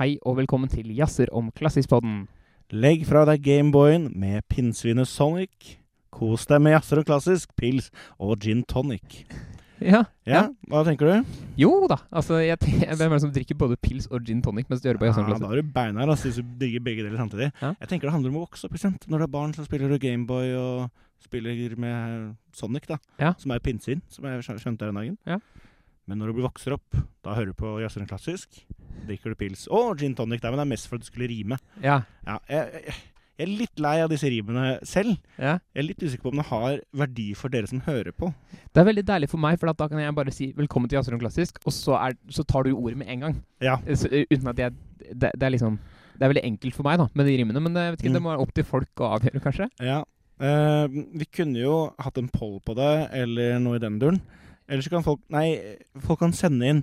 Hei og velkommen til Jazzer om Klassisk-podden. Legg fra deg Gameboyen med pinnsvinet Sonic. Kos deg med jazzer og klassisk, pils og gin tonic. Ja, Ja, hva tenker du? Jo da, altså jeg, ten- Hvem er det som drikker både pils og gin tonic mens de hører på Jazzer om Ja, da er du beinhard altså, hvis du digger begge deler samtidig. Ja. Jeg tenker det handler om å vokse opp. Når du er barn, så spiller du Gameboy og spiller med Sonic, da. Ja. Som er pinnsvin, som jeg skjønte her en dagen. Ja. Men når du vokser opp, da hører du på jazzer klassisk. Drikker du pils og gin tonic der, men det er mest for at du skulle rime. Ja. Ja, jeg, jeg, jeg er litt lei av disse rimene selv. ja. Jeg er litt usikker på om det har verdi for dere som hører på. Det er veldig deilig for meg, for da kan jeg bare si 'velkommen til Jazzer Klassisk', og så, er, så tar du ordet med en gang. Ja. Så, eh, uten at jeg det, det er liksom Det er veldig enkelt for meg, da, med de rimene, men jeg vet ikke, Mm. det må være opp til folk å avgjøre, kanskje? Ja. Uh, vi kunne jo hatt en poll på det, eller noe i den duren. Eller så kan folk Nei, folk kan sende inn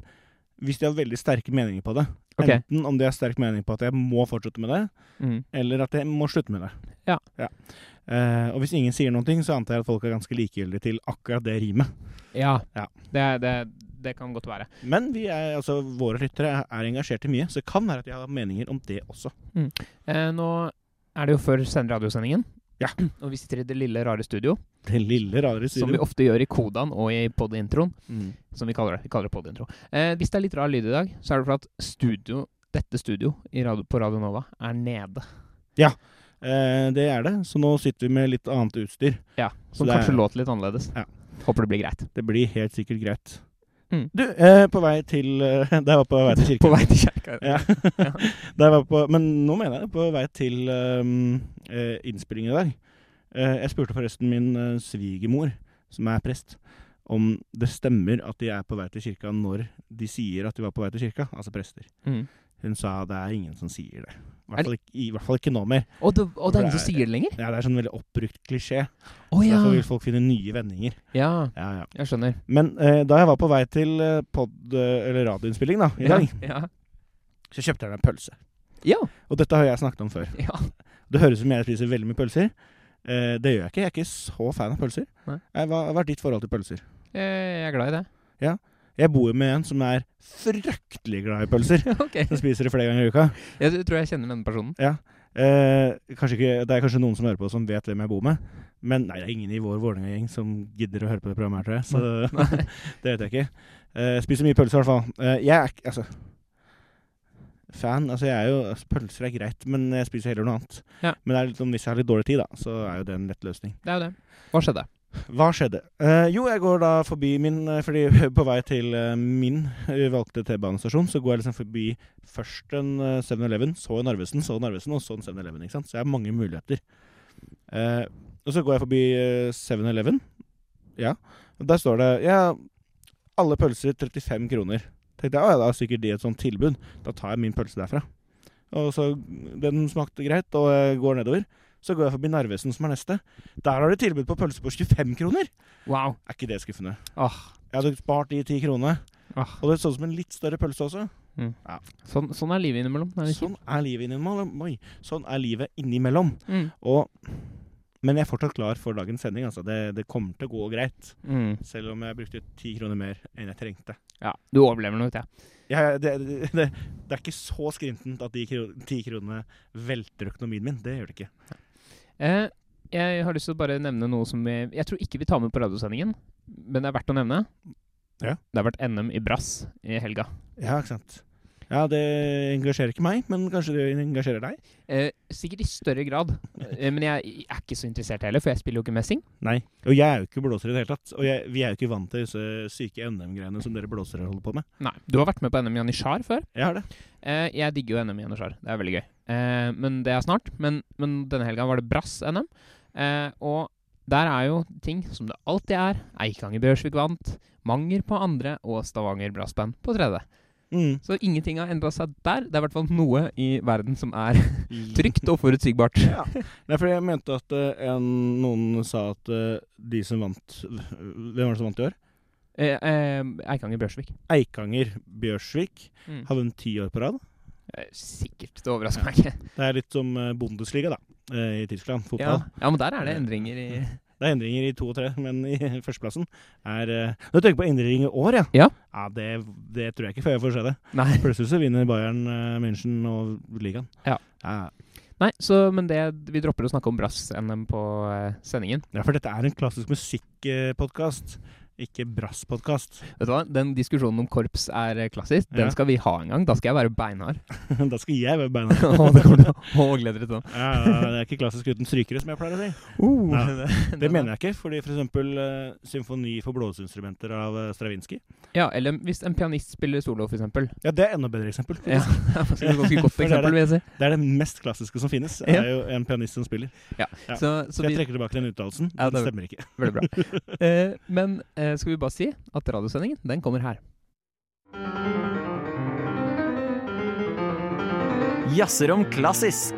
hvis de har veldig sterke meninger på det. Okay. Enten om de har sterk mening på at jeg må fortsette med det, Mm. eller at jeg må slutte med det. Ja. Eh, og hvis ingen sier noen ting, så antar jeg at folk er ganske likegyldige til akkurat det rimet. Ja. Ja. Det, det, det kan godt være. Men vi er, altså, våre lyttere er engasjert i mye, så det kan være at de har meninger om det også. Eh, nå er det jo før send radiosendingen, Ja. og vi sitter i det lille, rare studio, Det lille rare studio. som vi ofte gjør i kodaen og i pod-introen. Mm. som vi kaller det. Vi kaller det podintro. Eh, hvis det er litt rar lyd i dag, så er det for at studio, dette studio i radio, på Radio Nova er nede. Eh, det er det, så nå sitter vi med litt annet utstyr. Ja, Så Som det er- kanskje låter litt annerledes. Ja. Håper det blir greit. Det blir helt sikkert greit. Mm. Du, eh, på vei til eh, Da jeg var på vei til kirken På vei til kirka. Ja. Da jeg var på, men nå mener jeg det. På vei til um, eh, innspillingen i dag. Eh, jeg spurte forresten min eh, svigermor, som er prest, om det stemmer at de er på vei til kirka når de sier at de var på vei til kirka. Altså prester. Mm. Hun sa det er ingen som sier det. I Er hvert fall ikke, i hvert fall ikke nå mer. Og, det, og det er ingen som er- sier det lenger? Ja, Det er sånn veldig oppbrukt klisjé. Oh, ja. Derfor vil folk finne nye vendinger. ja. Ja, ja. Jeg skjønner. Men eh, da jeg var på vei til eh, pod, eh, eller radioinnspilling da, i dag, Ja. så kjøpte jeg meg en pølse. Ja. Og dette har jeg snakket om før. ja. Det høres ut som jeg spiser veldig mye pølser. Eh, det gjør jeg ikke. Jeg er ikke så fan av pølser. Nei. Eh, Hva hva er ditt forhold til pølser? Jeg er glad i det. Jeg bor med en som er fryktelig glad i pølser. okay. Som spiser det flere ganger i uka. Jeg tror jeg kjenner denne personen. Ja. Eh, ikke, det er kanskje noen som hører på som vet hvem jeg bor med. Men nei, det er ingen i vår Vålerenga-gjeng som gidder å høre på det programmet her, tror jeg. Så det vet jeg ikke. Eh, jeg spiser mye pølser, i hvert fall. Eh, jeg er ikke Altså Fan. Altså, jeg er jo altså, Pølser er greit, men jeg spiser heller noe annet. Ja. Men det er litt, sånn, hvis jeg har litt dårlig tid, da, så er jo det en lett løsning. Det er jo det. Hva skjedde? Hva skjedde? Eh, jo, jeg går da forbi min eh, Fordi på vei til eh, min eh, valgte T-banestasjon, så går jeg liksom forbi først en eh, 7-Eleven, så en Narvesen, så en Narvesen, og så en 7-Eleven. ikke sant? Så jeg har mange muligheter. Eh, og så går jeg forbi eh, 7-Eleven. Ja. Og der står det Ja, alle pølser 35 kroner. Tenkte jeg, å ja, da er sikkert de et sånt tilbud. Da tar jeg min pølse derfra. Og så Den smakte greit, og jeg går nedover. Så går jeg forbi Narvesen, som er neste. Der har de tilbud på pølse på 25 kroner! Wow. Er ikke det skuffende? Åh. Jeg hadde spart de ti kronene. Åh. Og det så ut som en litt større pølse også. Sånn, sånn er livet innimellom. Er? Sånn er livet innimellom. Oi, sånn er livet innimellom. Mm. Og, men jeg er fortsatt klar for dagens sending. Altså. Det, det kommer til å gå greit. Mm. Selv om jeg brukte ti kroner mer enn jeg trengte. Ja, du overlever nok det. Jeg, det, det, det, er ikke så skrintent at de ti kronene velter økonomien min. Det gjør det ikke. Eh, jeg har lyst til å bare nevne noe som vi Jeg tror ikke vi tar med på radiosendingen, men det er verdt å nevne. Ja. Det har vært NM i brass i helga. Ja, ikke sant. Ja, det engasjerer ikke meg, men kanskje det engasjerer deg? Eh, sikkert i større grad, eh, men jeg, jeg er ikke så interessert heller, for jeg spiller jo ikke messing. Nei. Og jeg er jo ikke blåser i det hele tatt. Og jeg, vi er jo ikke vant til disse syke NM-greiene som dere blåsere holder på med. Nei. Du har vært med på NM i Janitsjar før. Jeg har det. Eh, jeg digger jo NM i Janitsjar. Det er veldig gøy. Eh, men det er snart. Men, men denne helga var det brass-NM. Eh, og der er jo ting som det alltid er. Eikanger Bjørsvik vant. Manger på andre og Stavanger Brassband på tredje. Mm. Så ingenting har endra seg der. Det er i hvert fall noe i verden som er trygt og forutsigbart. Ja. Nei, for jeg mente at uh, en, noen sa at uh, de som vant Hvem var det som vant i år? Eh, eh, Eikanger Bjørsvik. Eikanger Bjørsvik Mm. har vunnet ti år på rad. Eh, sikkert. Det overrasker meg ikke. Det er litt som eh, Bundesliga, da, eh, i Tyskland. Fotball. ja, men der er det endringer i Det er endringer i to og tre, men i førsteplassen er Nå tenker på endringer i år, ja. Ja. ja det, det tror jeg ikke før jeg får se det. Nei. Plutselig så vinner Bayern München og ligaen. Ja. ja. Nei, så, men det, vi dropper å snakke om brass-NM på sendingen. Ja, for dette er en klassisk musikkpodkast, ikke brasspodkast. Vet du hva, Den diskusjonen om korps er eh, klassisk. Den Ja. skal vi ha en gang. Da skal jeg være beinhard. da skal jeg være beinhard. Å, det kommer til å glede gleder deg til det. Ja, det er ikke klassisk uten strykere, som jeg pleier å si. Uh, Ja. Det mener jeg ikke, fordi for eksempel uh, symfoni for blåseinstrumenter av uh, Stravinskij. Ja, eller hvis en pianist spiller solo, eksempel. Ja, det er enda bedre eksempel. Ja, det er et ganske godt er eksempel, vil jeg si. Det er det mest klassiske som finnes. Det Ja. er jo en pianist som spiller. Ja. Så, så Så jeg trekker tilbake den uttalelsen. Ja, det- stemmer ikke. veldig bra. Eh, men eh, skal vi bare si at radiosendingen, den kommer her. Jazzer om klassisk.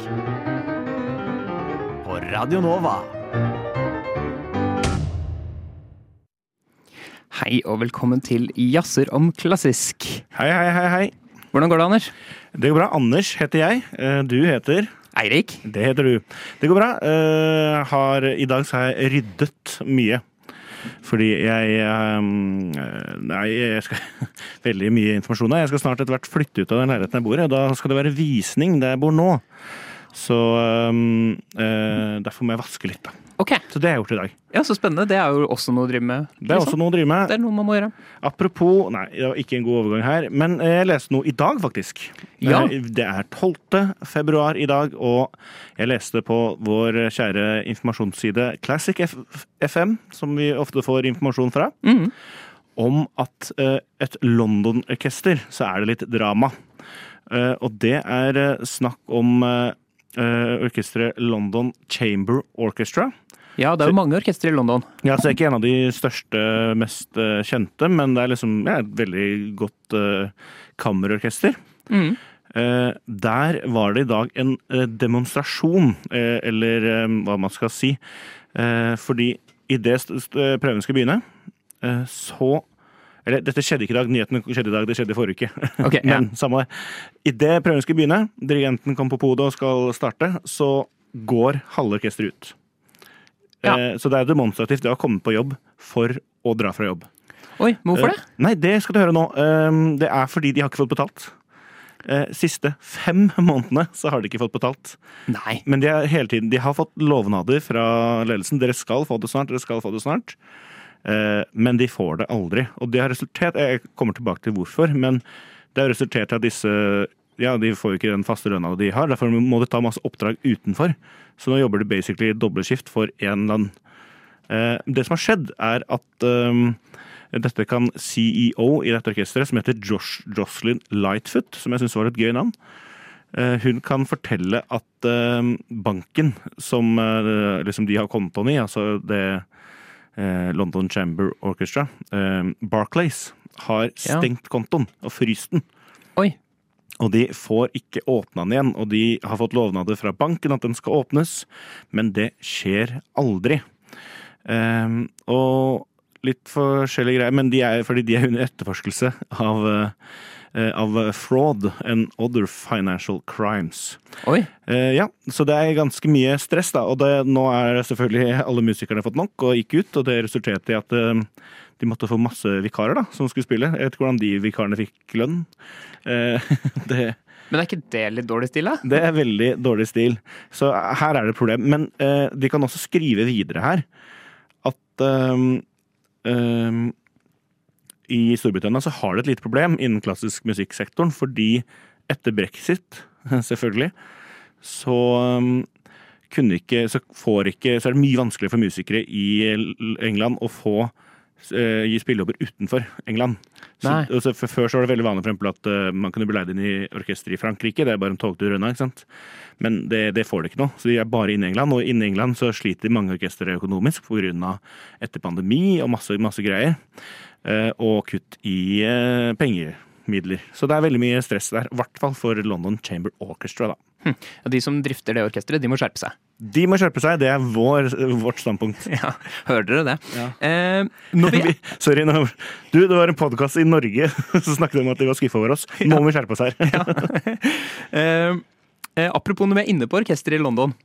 På Radio Nova. Hei og velkommen til Jazzer om klassisk. Hei, hei, hei, hei. Hvordan går det, Anders? Det går bra. Anders heter jeg. Eh, Du heter Eirik? Det heter du. Det går bra. Eh, har, I dag så har jeg ryddet mye. Fordi jeg ehm, eh, Nei, jeg skal Veldig mye informasjon. Jeg skal snart etter hvert flytte ut av den leiligheten jeg bor i. Da skal det være visning der jeg bor nå. Så um, uh, derfor må jeg vaske litt, da. Okay. Så det har jeg gjort i dag. ja, så spennende. Det er jo også noe å drive med. Det er liksom. også noe å drive med. Det er noe man må gjøre. Apropos Nei, det var ikke en god overgang her. Men jeg leste noe i dag, faktisk. Ja. Eh, Det er 12. februar i dag, og jeg leste på vår kjære informasjonsside Classic F FM, som vi ofte får informasjon fra, mm. om at eh, et London-orkester så er det litt drama. Eh, og det er snakk om eh, orkesteret London Chamber Orchestra. Ja, det er jo mange orkestre i London. Ja, så det er ikke en av de største, mest eh, kjente, men det er liksom ja, et veldig godt uh, kammerorkester. Mm. Uh, der var det i dag en uh, demonstrasjon, eller hva man skal si. Uh, fordi idet prøven skulle begynne, så Eller dette skjedde ikke i dag, nyhetene skjedde i dag, det skjedde i forrige uke. Men ja. Men samme det. Idet prøven skulle begynne, dirigenten kom på podet og skal starte, så går halve orkesteret ut. Ja. Eh, så det er demonstrativt det å komme på jobb for å dra fra jobb. Oi, hvorfor det? Eh, Nei, det skal du høre nå. Eh, Det er fordi de har ikke fått betalt. Eh, Siste fem månedene så har de ikke fått betalt. Nei. Men de, hele tiden, de har fått lovnader fra ledelsen. Dere skal få det snart, dere skal få det snart. Eh, Men de får det aldri. Og det har resultert Jeg kommer tilbake til hvorfor, men det har resultert i at disse ja, de får jo ikke den faste lønna de har, derfor må de ta masse oppdrag utenfor. Så nå jobber de basically dobbeltskift for én lønn. Eh, Det som har skjedd, er at um, dette kan CEO i dette orkesteret, som heter Josh, Jocelyn Lightfoot, som jeg syns var et gøy navn, hun kan fortelle at banken som liksom de har kontoen i, altså det London Chamber Orchestra, eh, Barclays, har Ja. stengt kontoen og fryst den. Oi. Og de får ikke åpna den igjen. Og de har fått lovnader fra banken at den skal åpnes, men det skjer aldri. Ehm, og litt forskjellige greier, men de er, fordi de er under etterforskelse av, eh, av fraud and other financial crimes. Oi. Eh, ja, så det er ganske mye stress, da. Og det, nå er selvfølgelig alle musikerne fått nok og gikk ut, og det resulterte i at eh, de måtte få masse vikarer da, som skulle spille. Jeg vet ikke hvordan de vikarene fikk lønn. Eh, det, Men er ikke det litt dårlig stil, da? det er veldig dårlig stil. Så her er det et problem. Men eh, de kan også skrive videre her at ehm, ehm, i Storbritannia så har det et lite problem innen klassisk musikksektoren, fordi etter brexit, selvfølgelig, så ehm, kunne ikke Så får ikke Så er det mye vanskeligere for musikere i England å få eh, gi spillejobber utenfor England. Så, altså, Før så var det veldig vanlig for eksempel, at uh, man kunne bli leid inn i orkester i Frankrike. Det er bare en togtur unna. ikke sant? Men det, det får de ikke nå. Så de er bare inne i England. Og inne i England så sliter mange orkestre økonomisk pga. etter pandemi og masse, masse greier. Eh, og kutt i eh, pengemidler. Så det er veldig mye stress der. I hvert fall for London Chamber Orchestra, da. Ja, de som drifter det orkesteret, de må skjerpe seg. De må skjerpe seg. Det er vår, vårt standpunkt. Ja, Hører dere det? Ja. Eh, når vi, Sorry. Nå, du, det var en podkast i Norge som snakket om at de var skuffa over oss. Nå må vi skjerpe oss her. ja. eh, apropos når vi er inne på orkesteret i London.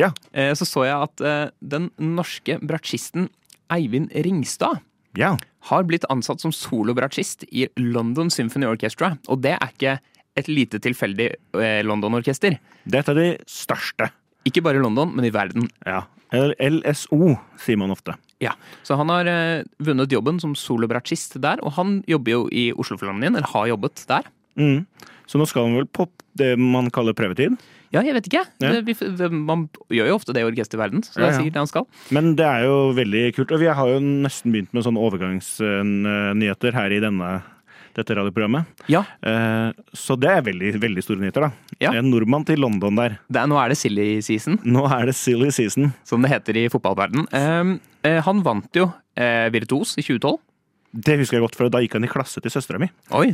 Ja. eh, så så jeg at eh, den norske bratsjisten Eivind Ringstad Ja. Har blitt ansatt som solobratsjist i London Symphony Orchestra. Og det er ikke et lite tilfeldig eh, London-orkester. Det er et av de største. Ikke bare i London, men i verden. Ja. LSO, sier man ofte. Ja, Så han har eh, vunnet jobben som solobratsjist der, og han jobber jo i Oslofilharmonien, eller har jobbet der. Mm. Så nå skal han vel på det man kaller prøvetid. Ja, jeg vet ikke. Ja. Det, vi, man gjør jo ofte det i orkesterverden, så det er sikkert det han skal. Men det er jo veldig kult. Og vi har jo nesten begynt med sånne overgangsnyheter her i denne, dette radioprogrammet. Ja, Eh, Så det er veldig, veldig store nyheter, da. Ja. En nordmann til London der. det er, nå er det silly season, Nå er det silly season. som det heter i fotballverden. Eh, eh, han vant jo Virtuos i 2012. Det husker jeg godt, for da gikk han i klasse til søstera mi.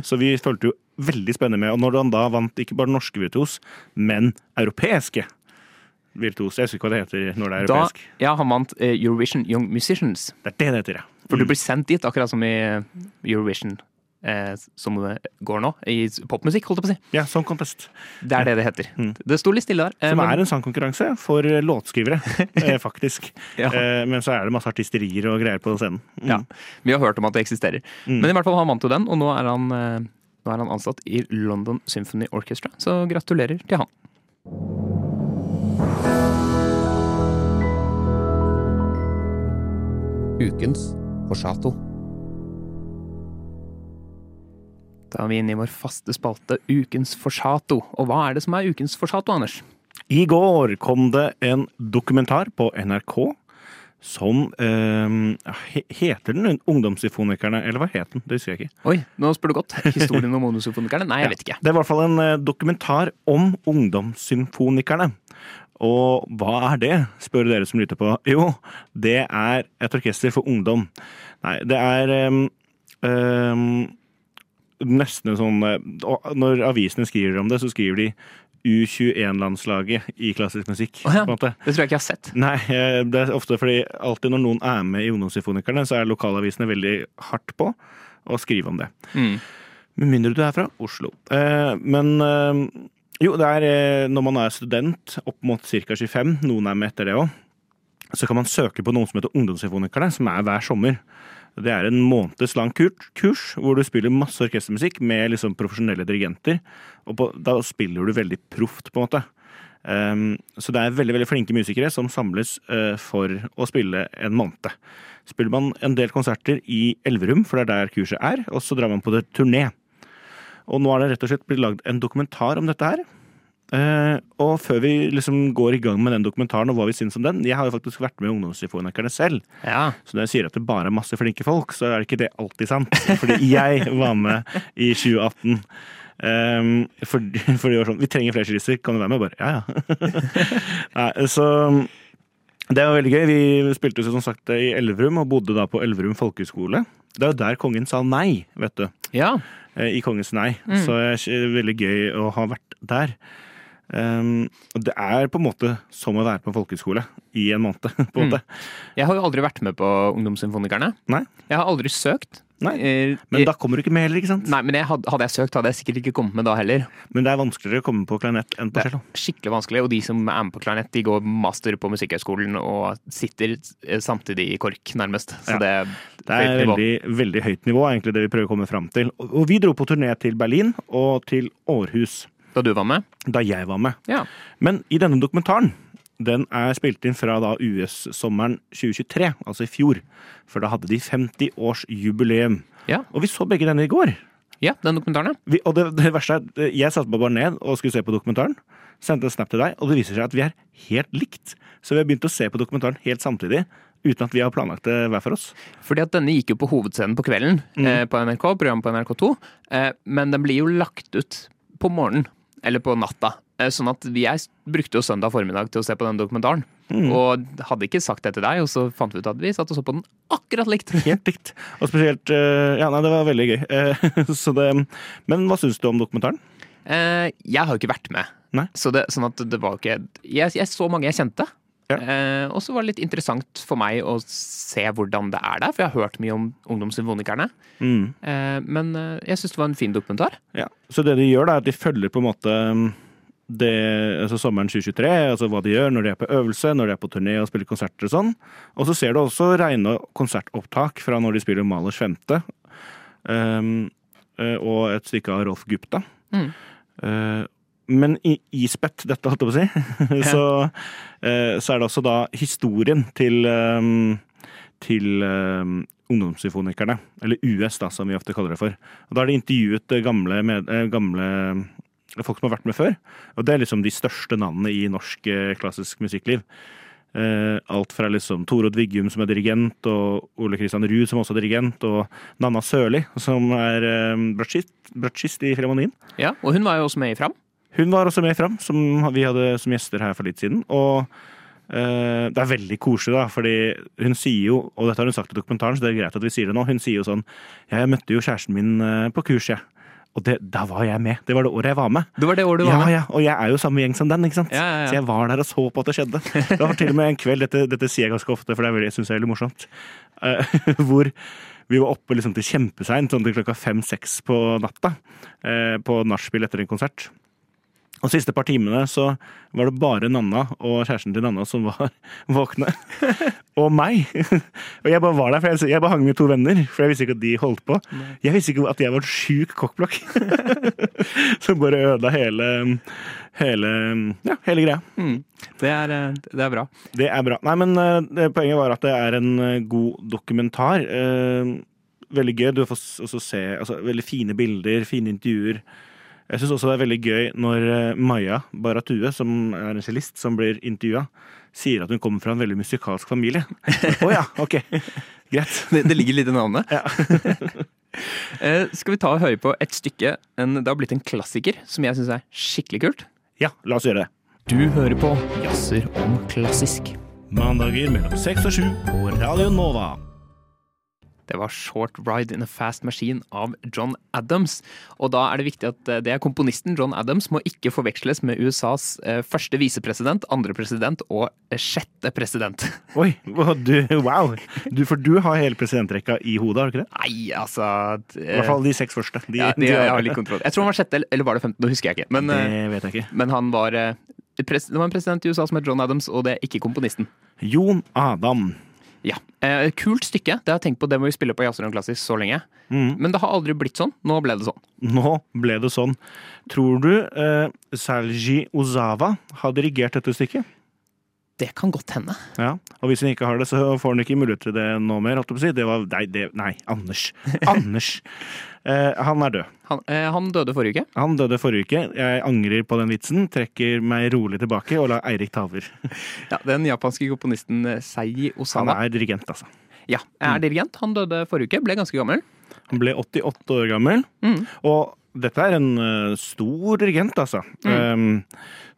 Så vi følte jo veldig spennende med. Og når han da vant ikke bare norske virtuos, men europeiske virtuos Jeg husker ikke hva det heter når det er da europeisk. Ja, han vant eh, Eurovision Young Musicians. Det er det det heter, ja. For du blir sendt dit, akkurat som i eh, Eurovision. Eh, som det går nå, i popmusikk, holdt jeg på å si. Ja, Song Contest. Det er det det heter. Mm. Det sto litt stille der. eh, Som men- er en sangkonkurranse for eh, låtskrivere, eh, faktisk. Ja. Eh, Men så er det masse artisterier og greier på scenen. Mm. Ja, Vi har hørt om at det eksisterer. Mm. Men i hvert fall har han vant jo den, og nå er han, eh, nå er han ansatt i London Symphony Orchestra. Så gratulerer til han. Ukens Forsato. Da er vi inne i vår faste spalte Ukens Forsato. Og hva er det som er Ukens Forsato, Anders? I går kom det en dokumentar på NRK som eh, Heter den Ungdomssymfonikerne, eller hva het den? Det husker jeg ikke. Oi, nå spør du godt. Historien om ungdomssymfonikerne? Nei, jeg vet ikke. Det er i hvert fall en eh, dokumentar om ungdomssymfonikerne. Og hva er det, spør dere som lytter på. Jo, det er et orkester for ungdom. Nei, det er ehm, ehm, nesten en sånn eh, Når avisene skriver om det, så skriver de U21-landslaget i klassisk musikk. Oh ja. Det tror jeg ikke jeg har sett. Nei, eh, det er ofte fordi alltid når noen er med i Ungdomssymfonikerne, så er lokalavisene veldig hardt på å skrive om det. Mm. Med mindre du er fra Oslo. Eh, men jo, det er når man er student, opp mot ca. 25, noen er med etter det òg, så kan man søke på noen som heter Ungdomssymfonikerne, som er hver sommer. Det er en måneds lang kurs, kurs hvor du spiller masse orkestermusikk med liksom profesjonelle dirigenter. Og på, da spiller du veldig proft, på en måte. Um, så det er veldig veldig flinke musikere som samles uh, for å spille en måned. Spiller man en del konserter i Elverum, for det er der kurset er, og så drar man på det turné. Og nå er det rett og slett blitt lagd en dokumentar om dette her. Eh, og før vi liksom går i gang med den dokumentaren og hva vi syns om den Jeg har jo faktisk vært med i Ungdomssymfonikerne selv. Ja. Så når jeg sier at det bare er masse flinke folk, så er det ikke det alltid sant. Fordi jeg var med i 2018. Um, fordi, for det var sånn Vi trenger flere cilister, kan du være med? Bare ja, ja. Nei, så det var veldig gøy. Vi spilte som sagt i Elverum, og bodde da på Elverum folkehøgskole. Det er jo der kongen sa nei, vet du. ja. Eh, I Kongens nei. Mm. Så det er veldig gøy å ha vært der. Og det er på en måte som å være på folkehøyskole i en måned. på en Mm. måte. Jeg har jo aldri vært med på Ungdomssymfonikerne. Nei. Jeg har aldri søkt. Nei. Eh, Men eh, da kommer du ikke med heller, ikke sant? Nei, men hadde, hadde jeg søkt, hadde jeg sikkert ikke kommet med da heller. Men det er vanskeligere å komme på klarinett enn på Det er cello. skikkelig vanskelig, og de som er med på klarinett, de går master på Musikkhøgskolen og sitter eh, samtidig i KORK, nærmest. Så Ja. det, Det er høyt nivå. veldig, veldig høyt nivå, egentlig, det vi prøver å komme fram til. Og vi dro på turné til Berlin og til Århus Da du var med? da jeg var med. Ja. Men i denne dokumentaren, den er spilt inn fra da US-sommeren 2023, altså i fjor. For da hadde de 50-årsjubileum. Ja. Og vi så begge denne i går. Ja, den dokumentaren. Vi, og det, det verste er, jeg satte meg bare ned og skulle se på dokumentaren. Sendte en snap til deg, og det viser seg at vi er helt likt. Så vi har begynt å se på dokumentaren helt samtidig, uten at vi har planlagt det hver for oss. Fordi at denne gikk jo på hovedscenen på kvelden Mm. eh, på NRK, programmet på NRK2. Eh, men den blir jo lagt ut på morgenen, eller på natta. Eh, sånn at jeg brukte jo søndag formiddag til å se på den dokumentaren. Mm. Og hadde ikke sagt det til deg, og så fant vi ut at vi satt og så på den akkurat likt. Helt likt. Og spesielt eh, Ja, nei, det var veldig gøy. Eh, så det, men hva syns du om dokumentaren? Jeg har jo ikke vært med. Nei. Så det, sånn at det var ikke jeg, jeg så mange jeg kjente. Ja. Eh, og så var det litt interessant for meg å se hvordan det er der, for jeg har hørt mye om ungdomssymfonikerne. Mm. Eh, men eh, jeg syns det var en fin dokumentar. Ja. Så det de gjør, da, er at de følger på en måte mm, det, altså sommeren 2023, altså hva de gjør når de er på øvelse, når de er på turné og spiller konserter og sånn. Og så ser du også rene konsertopptak fra når de spiller Malers femte, um, og et stykke av Rolf Gupta. Mm. Eh, men i ispett dette, holdt jeg på å si, så, eh, så er det også da historien til um, til um, ungdomssymfonikerne, eller US, da, som vi ofte kaller det for. Og Da har de intervjuet eh, gamle, med, eh, gamle eh, folk som har vært med før. Og det er liksom de største navnene i norsk eh, klassisk musikkliv. Eh, alt fra liksom Torod Viggum som er dirigent, og Ole Kristian Ruud som også er dirigent, og Nanna Sørli som er eh, bratsjist, bratsjist i Filharmonien. Ja, og hun var jo også med i Fram. Hun var også med fram, som vi hadde som gjester her for litt siden. Og uh, det er veldig koselig, da, fordi hun sier jo, og dette har hun sagt i dokumentaren, så det er greit at vi sier det nå, hun sier jo sånn Jeg møtte jo kjæresten min eh, på kurs, jeg. Og det, da var jeg med. Det var det året jeg var med. Det var det året du var Ja, med. ja, Og jeg er jo samme gjeng som den, ikke sant? Ja, ja, ja. Så jeg var der og så på at det skjedde. Det var til og med en kveld, dette, dette sier jeg ganske ofte, for det veldig, jeg synes er veldig morsomt, uh, hvor vi var oppe liksom til kjempeseint, sånn til klokka fem-seks på natta, uh, på nachspiel etter en konsert. Og de siste par timene så var det bare Nanna og kjæresten til Nanna som var våkne. og meg. og jeg bare var der, for jeg, bare hang med to venner, for jeg visste ikke at de holdt på. Jeg visste ikke at jeg var en sjuk kokkblokk. som bare ødela hele, hele, ja, hele greia. Mm. Det, er, eh, det er bra. Det er bra. Nei, men eh, det, poenget var at det er en eh, god dokumentar. Veldig gøy. Du får også se altså, veldig fine bilder, fine intervjuer. Jeg syns også det er veldig gøy når eh, Maja Baratue, som er en cellist, som blir intervjua, sier at hun kommer fra en veldig musikalsk familie. Å ja, ok. Greit. Det, det ligger litt i navnet. Ja. Eh, skal vi ta og høre på et stykke en, Det har blitt en klassiker som jeg syns er skikkelig kult. Ja, la oss gjøre det. Du hører på Jazzer om klassisk. Mandager mellom seks og sju på Radio Nova. Det var Short Ride in a Fast Machine av John Adams. Og da er det viktig at eh, det er komponisten John Adams må ikke forveksles med USAs eh, første visepresident, andre president og eh, sjette president. Oi, du, wow. Du, for du har hele presidentrekka i hodet, har du ikke det? Nei, altså I hvert fall de seks første. De, ja, de de, har- Jeg har litt kontroll. Jeg tror han var sjette, eller var det femte? Nå husker jeg ikke. Men, Det vet jeg ikke. men han var Det var en president i USA som het John Adams, og det er ikke komponisten. Jon Adam. Ja. Eh, kult stykke. Det har jeg tenkt på, det må vi spille på Jazzrund Klassisk så lenge. Mm. Men det har aldri blitt sånn. Nå ble det sånn. Nå ble det sånn. Tror du eh, Salji Ozawa har dirigert dette stykket? Det kan godt hende. Ja. Og hvis han ikke har det, så får han ikke mulighet til det nå mer. si. Det var, nei, det, nei, Anders. Anders. Eh, han er død. Han, eh, han døde forrige uke. Han døde forrige uke. Jeg angrer på den vitsen, trekker meg rolig tilbake og lar Eirik ta over. Ja, Den japanske komponisten Sei Osama. Han er dirigent, altså. Ja, er dirigent. Han døde forrige uke, ble ganske gammel. Han ble 88 år gammel. Mm. Og dette er en uh, stor dirigent, altså. Um,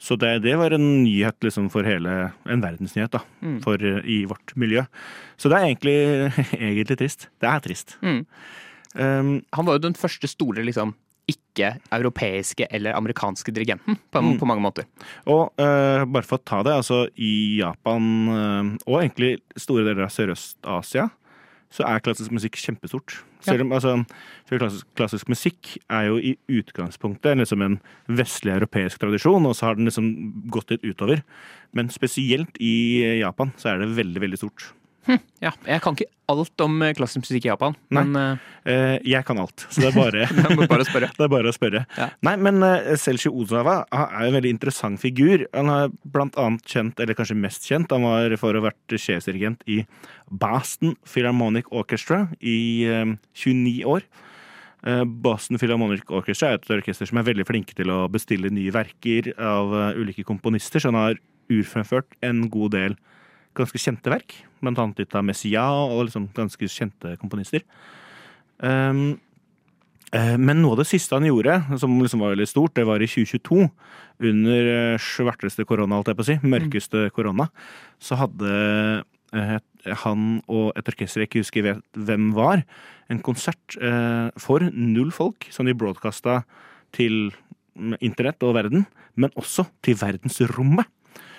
så det, det var en nyhet liksom for hele En verdensnyhet, da. Mm. For, uh, I vårt miljø. Så det er egentlig, egentlig trist. Det er trist. Mm. Um, Han var jo den første store liksom ikke-europeiske eller amerikanske dirigenten, på, Mm. på mange måter. og uh, bare for å ta det, altså i Japan, og egentlig store deler av Sørøst-Asia, så er klassisk musikk kjempestort. Selv om altså, klassisk, klassisk musikk er jo i utgangspunktet liksom en vestlig europeisk tradisjon, og så har den liksom gått litt utover. Men spesielt i Japan så er det veldig, veldig stort. Ja, Jeg kan ikke alt om eh, klassisk musikk i Japan, men Eh, jeg kan alt, så det er bare bare å spørre. Det er bare å spørre. Ja. Nei, men uh, Selchi Ozawa er en veldig interessant figur. Han er blant annet kjent, eller kanskje mest kjent, han var for å ha vært sjefsdirigent i Boston Philharmonic Orchestra i eh, 29 år. Boston Philharmonic Orchestra er et orkester som er veldig flinke til å bestille nye verker av ulike komponister, så han har urfremført en god del ganske kjente verk. Blant annet litt av Messiah og liksom ganske kjente komponister. Um, men noe av det siste han gjorde, som liksom var veldig stort, det var i 2022. Under eh, svarteste korona, holdt jeg på å si. Mørkeste korona. Så hadde eh, han og et orkester jeg ikke husker hvem var, en konsert for null folk, som de broadcasta til mm, internett og verden, men også til verdensrommet.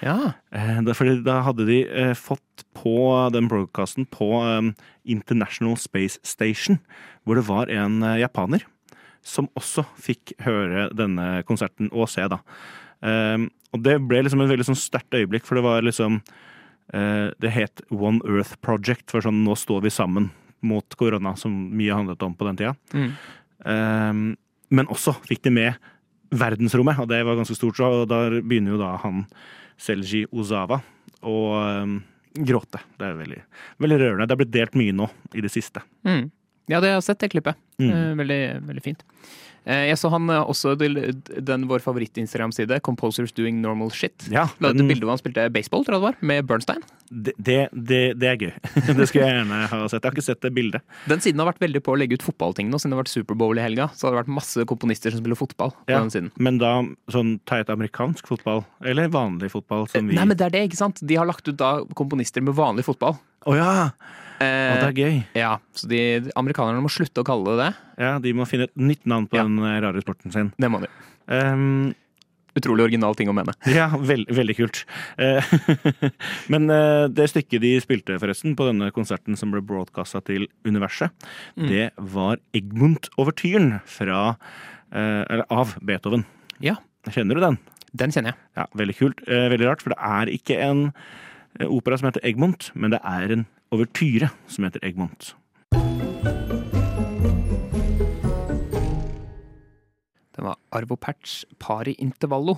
Ja. Eh, fordi da hadde de eh, fått på den broadcasten på eh, International Space Station, hvor det var en japaner som også fikk høre denne konserten og se, da. Og det ble liksom et veldig sånn sterkt øyeblikk, for det var liksom eh, Det het One Earth Project, for sånn nå står vi sammen mot korona, som mye handlet om på den tida. Mm. Men også fikk de med verdensrommet, og det var ganske stort. og da begynner jo da han Selji Ozawa og um, gråte. Det er veldig, veldig rørende. Det har blitt delt mye nå i det siste. Mm. Ja, det har jeg sett, det klippet. Mm. Eh, veldig, veldig fint. Eh, jeg så han eh, også til den vår favoritt-Instagram-side, Composers Doing Normal Shit. Ja, La ut et bilde hvor han spilte baseball, tror jeg det var, med Bernstein. det, det, det, det er gøy. det skulle jeg gjerne ha sett. Jeg har ikke sett det bildet. Den siden har vært veldig på å legge ut fotballting nå, siden det har vært Superbowl i helga. Så har det vært masse komponister som spiller fotball på Ja. den siden. Men da sånn teit amerikansk fotball, eller vanlig fotball som vi Nei, men det er det, ikke sant? De har lagt ut da komponister med vanlig fotball. Å ja! Å, Eh, det er gøy. ja, så de amerikanerne må slutte å kalle det det. Ja, De må finne et nytt navn på Ja. den eh, rare sporten sin. Det må de. Um, Utrolig original ting å mene. ja, veld, veldig kult. Eh, men det stykket de spilte forresten på denne konserten som ble broadcasta til Universet, Mm. det var Egmont-overtyren fra Eller av Beethoven. Ja, Kjenner du den? den kjenner jeg. Ja, Veldig kult. Veldig rart, for det er ikke en opera som heter Egmont, men det er en overtyre som heter Egmont. Det var Arvo Perts Pari Intervallo.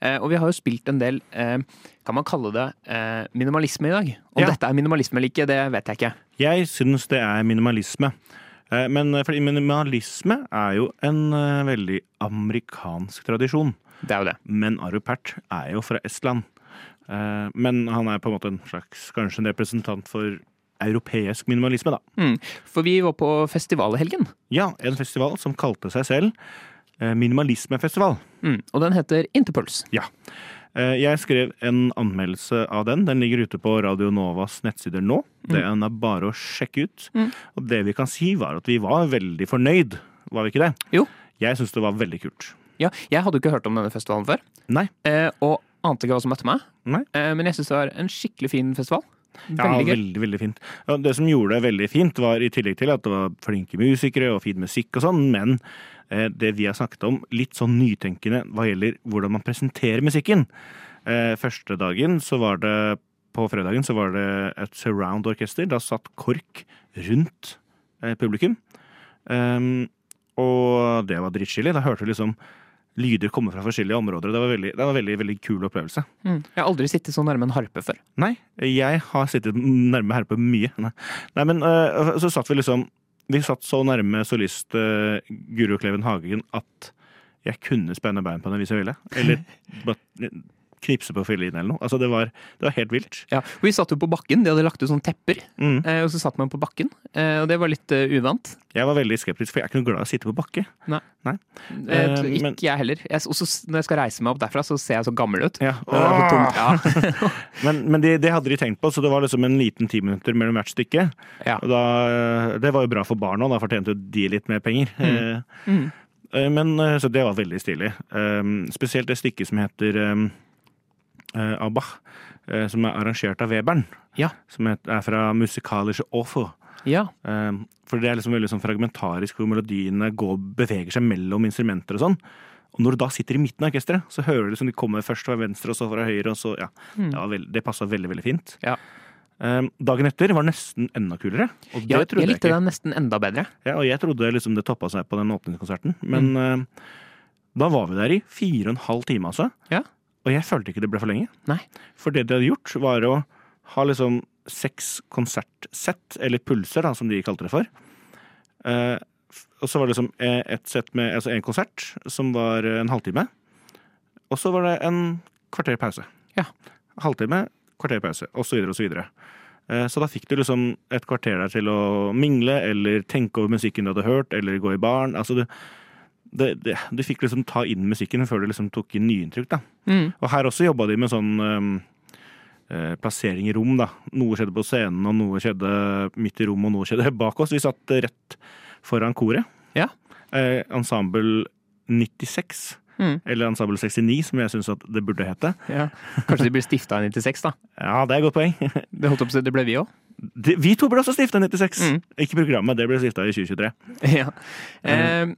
Eh, og vi har jo spilt en del, eh, kan man kalle det, eh, minimalisme i dag. Om Ja. dette er minimalisme eller ikke, det vet jeg ikke. Jeg syns det er minimalisme. Eh, Men eh, fordi minimalisme er jo en eh, veldig amerikansk tradisjon. Det er jo det. Men Arvo Pert er jo fra Estland. Eh, Men han er på en måte en slags kanskje en representant for europeisk minimalisme, da. Mm. For vi var på festival i helgen, Ja, en festival som kalte seg selv eh, Minimalismefestival. mm. og den heter Interpuls. Ja. Jeg skrev en anmeldelse av den. Den ligger ute på Radio Novas nettsider nå. Det er bare å sjekke ut. Mm. Og det vi kan si, var at vi var veldig fornøyd. Var vi ikke det? Jo. Jeg syns det var veldig kult. Ja, jeg hadde jo ikke hørt om denne festivalen før, Nei. eh, og ante ikke hva som møtte meg. Eh, men jeg syns det var en skikkelig fin festival. Ja, Veldig gøy. veldig, veldig fint. Det som gjorde det veldig fint, var i tillegg til at det var flinke musikere og fin musikk og sånn, men eh, det vi har snakket om, litt sånn nytenkende hva gjelder hvordan man presenterer musikken. Eh, første dagen så var det På fredagen så var det et surround-orkester. Da satt KORK rundt eh, publikum. Um, og det var drittstilig. Da hørte du liksom lyder komme fra forskjellige områder. Det var veldig, det var en veldig, veldig kul opplevelse. Mm. Jeg har aldri sittet så nærme en harpe før. Nei, jeg har sittet nærme harpe mye. Nei, Nei men uh, så satt vi liksom Vi satt så nærme solist uh, Guro Kleven Hagen at jeg kunne spenne bein på henne hvis jeg ville. Eller bare knipse på fiolinen eller noe. Altså, det var, det var helt vilt. Ja, Vi satt jo på bakken, de hadde lagt ut sånne tepper, Mm. eh, og så satt man på bakken. Eh, og det var litt eh, uvant. Jeg var veldig skeptisk, for jeg er ikke noe glad i å sitte på bakke. Nei. Nei. Eh, ikke men- jeg heller. Jeg, også, når jeg skal reise meg opp derfra, så ser jeg så gammel ut. Ja. Ja. Men, men det, det hadde de tenkt på, så det var liksom en liten ti minutter mellom hvert stykke. Ja. Da, det var jo bra for barna, da fortjente de litt mer penger. Mm. Eh, Men, så det var veldig stilig. Spesielt det stykket som heter av Bach, eh, som er arrangert av Webern. Ja. Som er fra Musikalische Offer. ja. Um, for det er liksom veldig sånn fragmentarisk hvor melodiene går beveger seg mellom instrumenter og sånn. Og når du da sitter i midten av orkesteret, så hører du liksom de kommer først fra venstre og så fra høyre. og så, ja, Mm. Veld, det passa veldig, veldig fint. Ja. Dagen etter var nesten enda kulere. Og det ja jeg likte den nesten enda bedre. Ja, og jeg trodde liksom det toppa seg på den åpningskonserten, men eh, da var vi der i fire og en halv time, altså. Ja. Og jeg følte ikke det ble for lenge. Nei. For det de hadde gjort, var å ha liksom seks konsertsett, eller pulser, da, som de kalte det for. Eh, og så var det liksom eh, et sett med altså en konsert, som var en halvtime. Og så var det en kvarter pause. Ja. Halvtime, kvarter pause, og så videre og så videre. Eh, Så da fikk du liksom et kvarter der til å mingle, eller tenke over musikken du hadde hørt, eller gå i baren. Altså du, det, det, du fikk liksom ta inn musikken før du liksom tok inn nyinntrykk, da. Mm. Og her også jobba de med sånn um, eh, plassering i rom, da. Noe skjedde på scenen, og noe skjedde midt i rommet, og noe skjedde bak oss. Vi satt rett foran koret. Ja. Eh, ensemble 96. Mm. Eller Ensemble 69, som jeg syns det burde hete. Ja. Kanskje de ble stifta i 96, da. Ja, det er et godt poeng. Det holdt opp det ble vi òg. Vi to ble også stifta i 96. Mm. Ikke programmet, det ble stifta i 2023. Ja. Eh,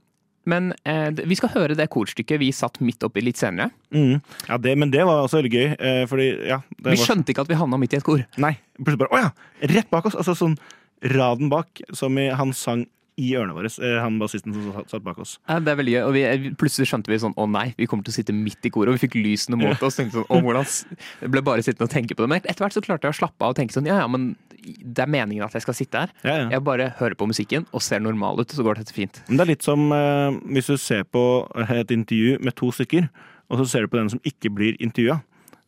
men eh, vi skal høre det korstykket vi satt midt oppi litt senere. Mm. Ja, det, men det var også gøy, eh, fordi ja det Vi var, skjønte ikke at vi havna midt i et kor. Nei, plutselig bare Å ja! Rett bak oss! Altså sånn raden bak, som i, han sang i ørene våre. eh, Han bassisten som satt, bak oss. Ja, det er veldig gøy, og vi, eh, Plutselig skjønte vi sånn å nei, vi kommer til å sitte midt i koret. Og vi fikk lysene mot oss. tenkte sånn, å hvordan Jeg ble bare sittende og tenke på det. Men etter hvert så klarte jeg å slappe av og tenke sånn ja ja, men det er meningen at jeg skal sitte her. Ja, ja. Jeg bare hører på musikken og ser normal ut, så går dette fint. Men det er litt som eh, hvis du ser på et intervju med to stykker, og så ser du på den som ikke blir intervjua.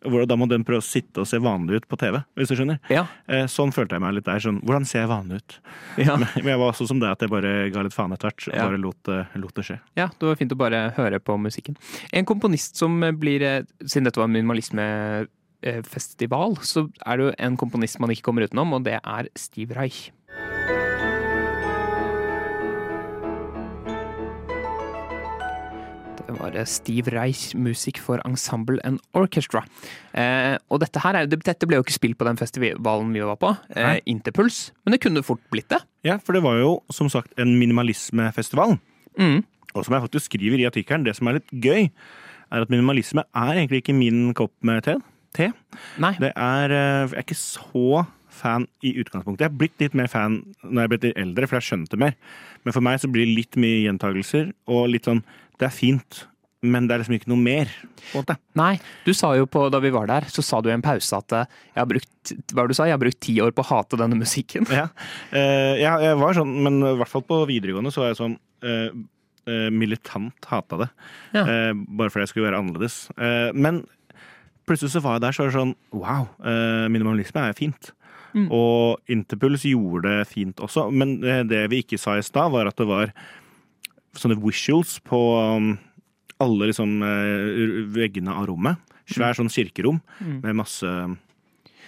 Hvor Da må den prøve å sitte og se vanlig ut på TV, hvis du skjønner. Ja, Eh, sånn følte jeg meg litt der. Sånn, hvordan ser jeg vanlig ut? ja. Men jeg var også som deg at jeg bare ga litt faen etter hvert. og Ja. Bare lot, det- lot det skje. Ja, det var fint å bare høre på musikken. En komponist som blir eh, Siden dette var minimalismefestival, så er det jo en komponist man ikke kommer utenom, og det er Steve Reich. Det var eh, Steve Reich, musikk for Ensemble and Orchestra. Eh, og dette her er, dette ble jo ikke spilt på den festivalen vi var på, eh, Interpuls, men det kunne fort blitt det. Ja, for det var jo som sagt en minimalismefestival. Mm. Og som jeg faktisk skriver i artikkelen, det som er litt gøy, er at minimalisme er egentlig ikke min kopp med te. te. Nei. Det er eh, Jeg er ikke så fan i utgangspunktet. Jeg er blitt litt mer fan når jeg er blitt litt eldre, for jeg skjønte mer. Men for meg så blir det litt mye gjentagelser, og litt sånn Det er fint, men det er liksom ikke noe mer. på en måte. Nei, du sa jo på, da vi var der, så sa du i en pause at eh, jeg har brukt hva du sa, jeg har brukt ti år på å hate denne musikken. Ja. Eh, jeg, jeg var sånn, men i hvert fall på videregående så var jeg sånn eh, eh, militant hata det. Ja. Eh, bare fordi jeg skulle være annerledes. Eh, men plutselig så var jeg der, så var det sånn wow, eh, minimalisme er fint. Mm. Og Interpuls gjorde det fint også, men eh, det vi ikke sa i stad, var at det var sånne visuals på um, alle liksom eh, veggene av rommet. Svær sånn kirkerom Mm. med masse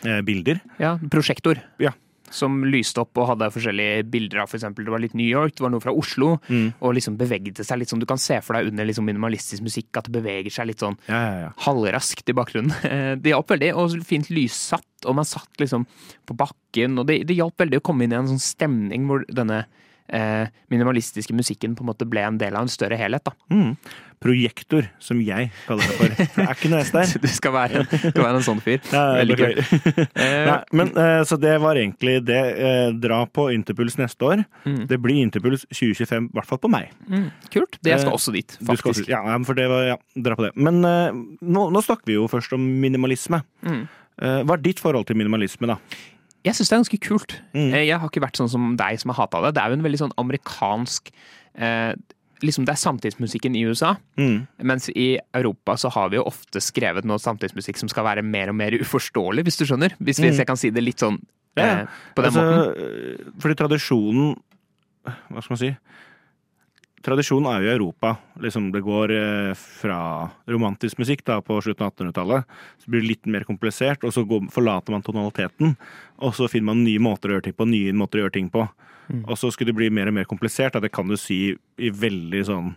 eh, bilder. Ja, prosjektor. Ja. Som lyste opp og hadde forskjellige bilder av for eksempel, det var litt New York, det var noe fra Oslo, Mm. og liksom bevegde seg litt sånn, du kan se for deg under liksom minimalistisk musikk at det beveger seg litt sånn Ja, ja, ja. halvraskt i bakgrunnen. Eh, Det hjalp veldig, og fint lyssatt, og man satt liksom på bakken, og det, det hjalp veldig å komme inn i en sånn stemning hvor denne minimalistiske musikken på en måte ble en del av en større helhet, da. Mm. Projektor, som jeg kaller det for. Det er ikke noe S der. Du skal være, en, skal være en sånn fyr. Ja, Veldig. Eh, Nei, men, eh, så det var egentlig det. Eh, dra på Interpuls neste år. Mm. Det blir Interpuls 2025, i hvert fall på meg. Mm, kult. Det jeg skal Eh, også dit, faktisk. skal ja, for det var, ja, dra på det. Men eh, nå, nå snakker vi jo først om minimalisme. Mm. Eh, hva er ditt forhold til minimalisme, da? Jeg syns det er ganske kult. Mm. Eh, Jeg har ikke vært sånn som deg som har hata det. Det er jo en veldig sånn amerikansk eh, Liksom Det er samtidsmusikken i USA, Mm. mens i Europa så har vi jo ofte skrevet noe samtidsmusikk som skal være mer og mer uforståelig, hvis du skjønner? Hvis, hvis Mm. jeg kan si det litt sånn eh, på den altså, måten. eh, Fordi tradisjonen Hva skal man si? Tradisjonen er jo i Europa. Liksom det går eh, fra romantisk musikk da, på slutten av 1800-tallet. Så blir det litt mer komplisert, og så forlater man tonaliteten. Og så finner man nye måter å gjøre ting på, nye måter å gjøre ting på. Mm. Og så skulle det bli mer og mer komplisert. Det kan du si i veldig sånn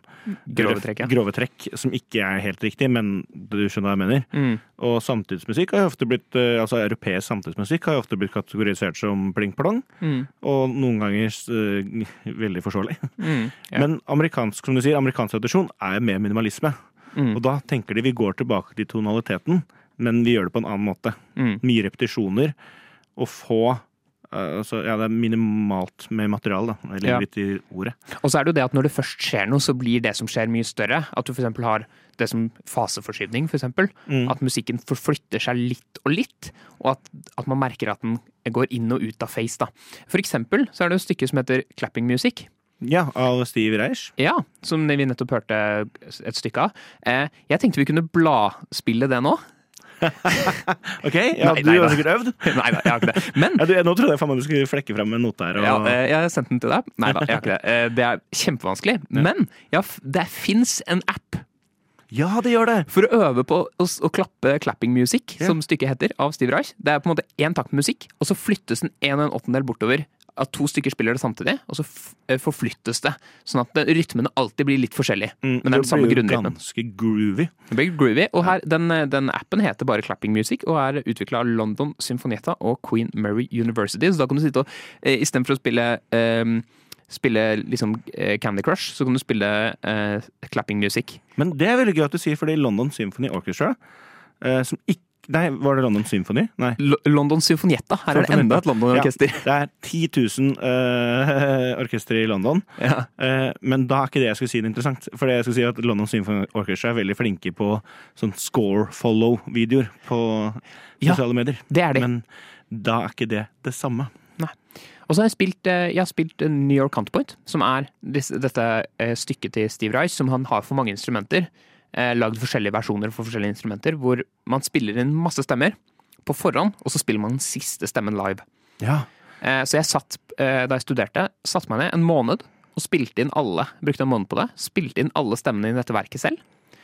Grove trekk, ja. grove trekk, som ikke er helt riktig, men du skjønner hva jeg mener. Mm. Og samtidsmusikk har jo ofte blitt, eh, altså europeisk samtidsmusikk har jo ofte blitt kategorisert som pling-plong, Mm. og noen ganger uh, veldig forståelig. Mm. Ja. Men amerikansk som du sier, amerikansk tradisjon er mer minimalisme. Mm. Og da tenker de vi går tilbake til tonaliteten, men vi gjør det på en annen måte. Mm. Mye repetisjoner, og få altså, Ja, det er minimalt med materiale, da. Jeg legger Ja. litt i ordet. Og så er det jo det at når det først skjer noe, så blir det som skjer mye større. At du f.eks. har det som faseforskyvning, f.eks. Mm. At musikken forflytter seg litt og litt, og at, at man merker at den går inn og ut av face. da. For eksempel så er det et stykke som heter Clapping Music. Ja, av Steve Reich. Ja, som vi nettopp hørte et stykke av. Eh, jeg tenkte vi kunne bladspille det nå. Ok, ja, Nei, du nei har sikkert øvd? Nei da, jeg har ikke det. Men Ja, du, nå trodde jeg faen meg du skulle flekke fram en note her. Og... ja, eh, jeg har sendt den til deg. Nei da, jeg har ikke det. Eh, Det er kjempevanskelig. Men ja, det fins en app ja, det gjør det! For å øve på å, å klappe clapping music, som stykket heter, av Steve Reich. Det er på en måte én takt med musikk, og så flyttes den en og en åttendel bortover. At to stykker spiller det samtidig, og så eh, forflyttes det. Sånn at rytmene alltid blir litt forskjellige. Mm, Men det er den samme grunnrytmen. Ganske groovy. Det blir groovy. Og her, den, eh, den appen heter bare Clapping Music, og er utvikla av London Symfonietta og Queen Mary University. Så da kan du sitte og eh, istedenfor å spille eh, spille liksom eh, Candy Crush, så kan du spille eh, clapping music. Men det er veldig gøy at du sier, fordi London Symphony Orchestra eh, som ikke, Nei, var det London Symphony? Nei. L London Symfonietta. Her er det enda et London-orkester. Det er 10 000 eh, orkestre i London. Ja. Uh, men da er ikke det jeg skulle si det interessant. For det jeg skulle si at London Symphony Orchestra er veldig flinke på sånn score-follow-videoer på Ja, sosiale medier. det er de. Men da er ikke det det samme. Og så har jeg spilt, eh, jeg har spilt eh, New York Counterpoint, som er dette stykket til Steve Rice, som han har for mange instrumenter. Eh, lagd forskjellige versjoner for forskjellige instrumenter, hvor man spiller inn masse stemmer på forhånd, og så spiller man den siste stemmen live. Ja. Eh, så jeg satt, eh, da jeg studerte, satte meg ned en måned og spilte inn alle. Brukte en måned på det. Spilte inn alle stemmene i dette verket selv.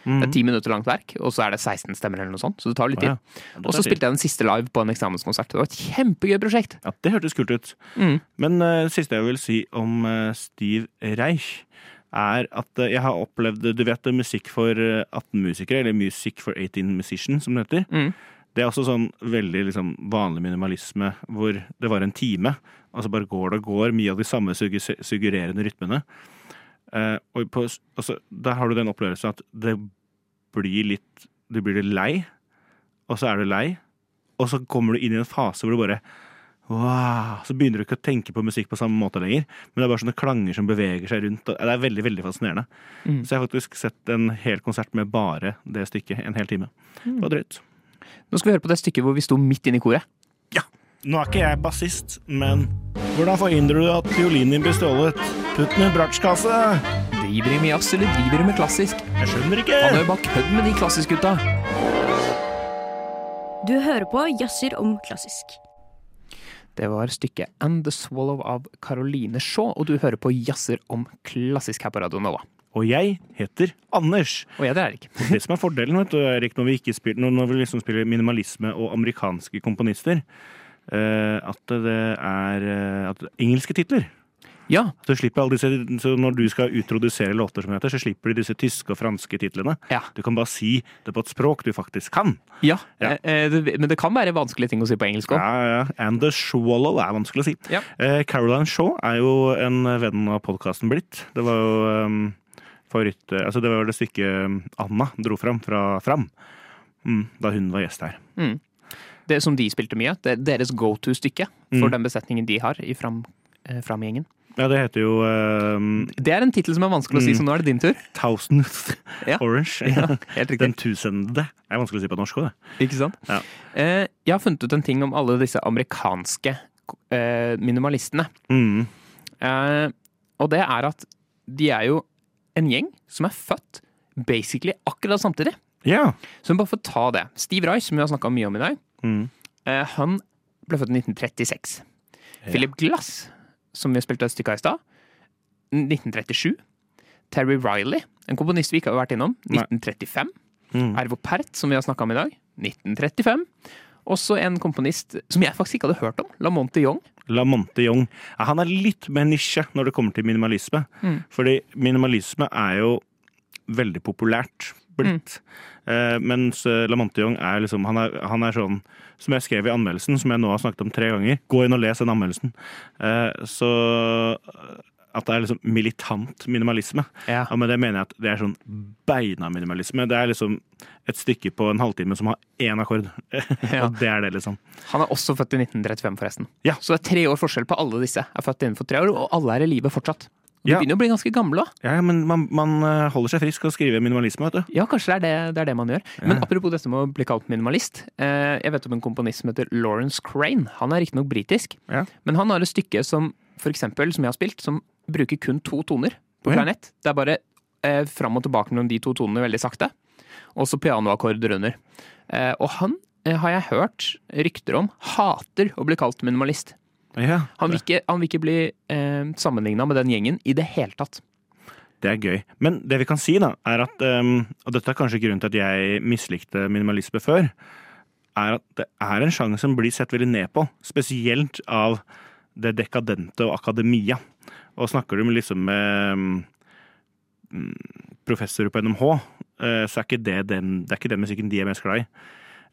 Det er ti minutter langt verk, og så er det 16 stemmer eller noe sånt, så det tar litt tid. ja. Og så spilte jeg den siste live på en eksamenskonsert. Det var et kjempegøy prosjekt. Ja, Det hørtes kult ut. Mm. Men det siste jeg vil si om uh, Steve Reich, er at eh, jeg har opplevd Du vet musikk for eh, 18 musikere, eller Music for 18 Musicians, som det heter. Mm. Det er også sånn veldig liksom, vanlig minimalisme, hvor det var en time. Altså bare går det og går, mye av de samme suggererende rytmene. Eh, og på, altså, der har du den opplevelsen at det blir litt Du blir litt lei, og så er du lei, og så kommer du inn i en fase hvor du bare Wow, Så begynner du ikke å tenke på musikk på samme måte lenger, men det er bare sånne klanger som beveger seg rundt. og Det er veldig veldig fascinerende. Mm. Så jeg har faktisk sett en hel konsert med bare det stykket en hel time. Det var drøyt. Nå skal vi høre på det stykket hvor vi sto midt inne i koret. Ja. Nå er ikke jeg bassist, men hvordan forhindrer du at fiolinen din blir stjålet? Putt den i bratsjkasse! Driver de med jazz, eller driver de med klassisk? Jeg skjønner ikke! Han er jo bare kødd med de klassisk-gutta. Du hører på Jazzer om klassisk. Det var stykket And The Swallow av Caroline Shaw, og du hører på Jazzer om klassisk her på Radio Nova. Og jeg heter Anders. Og jeg det er Erik. Det som er fordelen vet du, Erik, når vi, spiller, når- når vi liksom spiller minimalisme og amerikanske komponister, eh, at det er eh, at engelske titler. Ja, Så slipper alle disse, så Når du skal utrodusere låter, som heter, så slipper du disse tyske og franske titlene. Ja. Du kan bare si det på et språk du faktisk kan. ja. Ja. Eh, det, men det kan være vanskelige ting å si på engelsk òg. Ja, ja. And the swallow er vanskelig å si. Ja. Eh, Caroline Shaw er jo en venn av podkasten blitt. Det var jo um, favoritt... Altså, det var det stykket um, Anna dro fram fra Fram. Mm, da hun var gjest her. Mm. Det som de spilte mye, det er deres go to-stykke for Mm. den besetningen de har i Fram- eh, Fram-gjengen. Ja, det heter jo um, det er en tittel som er vanskelig å si, Mm. så nå er det din tur. Thousandth Ja. Orange. Ja, helt riktig. Den tusende. Det er vanskelig å si på norsk òg, det. Ikke sant? Ja. Eh, jeg har funnet ut en ting om alle disse amerikanske eh, minimalistene. Mm. Eh, og det er at de er jo en gjeng som er født basically akkurat samtidig. Ja. Så bare for å ta det. Steve Rice, som vi har snakka mye om i dag, Mm. eh, han ble født i 1936. Philip Glass, som vi spilte et stykke av i stad, 1937. Terry Riley, en komponist vi ikke har vært innom, 1935. Mm. Ervo Pert, som vi har snakka om i dag, 1935. Også en komponist som jeg faktisk ikke hadde hørt om, Lamonte Young. Lamonte Young. Ja, han er litt mer nisje når det kommer til minimalisme. Mm. Fordi minimalisme er jo veldig populært blitt. Eh, mens eh, Lamonte Young er liksom han er, han er sånn Som jeg skrev i anmeldelsen, som jeg nå har snakket om tre ganger. Gå inn og les den anmeldelsen. Eh, så eh, at det er liksom militant minimalisme. Ja. Ja, men det mener jeg at det er sånn beina minimalisme. Det er liksom et stykke på en halvtime som har én akkord. Ja. og det er det, liksom. Han er også født i 1935, forresten. Ja. Så det er tre år forskjell på alle disse. Er født innenfor tre år, og alle er i live fortsatt. De Ja. begynner å bli ganske gammel òg. Ja, men man, man eh, holder seg frisk og skriver minimalisme, vet du. Ja, kanskje det er det, det er det man gjør. Men apropos dette med å bli kalt minimalist. Eh, jeg vet om en komponist som heter Lawrence Crane. Han er riktignok britisk, Ja. men han har et stykke som for eksempel, som jeg har spilt, som bruker kun to toner på ja. klarinett. Det er bare eh, fram og tilbake mellom de to tonene veldig sakte. Og så pianoakkorder under. Eh, og han eh, har jeg hørt rykter om hater å bli kalt minimalist. Ja, Han vil ikke, han vil ikke bli eh, sammenligna med den gjengen i det hele tatt. Det er gøy. Men det vi kan si, da, er at um, Og dette er kanskje grunnen til at jeg mislikte minimalisme før. Er at det er en sjanger som blir sett veldig ned på. Spesielt av det dekadente og akademia. Og snakker du med liksom med um, professorer på NMH, uh, så er ikke det den, det er ikke den musikken de er mest glad i.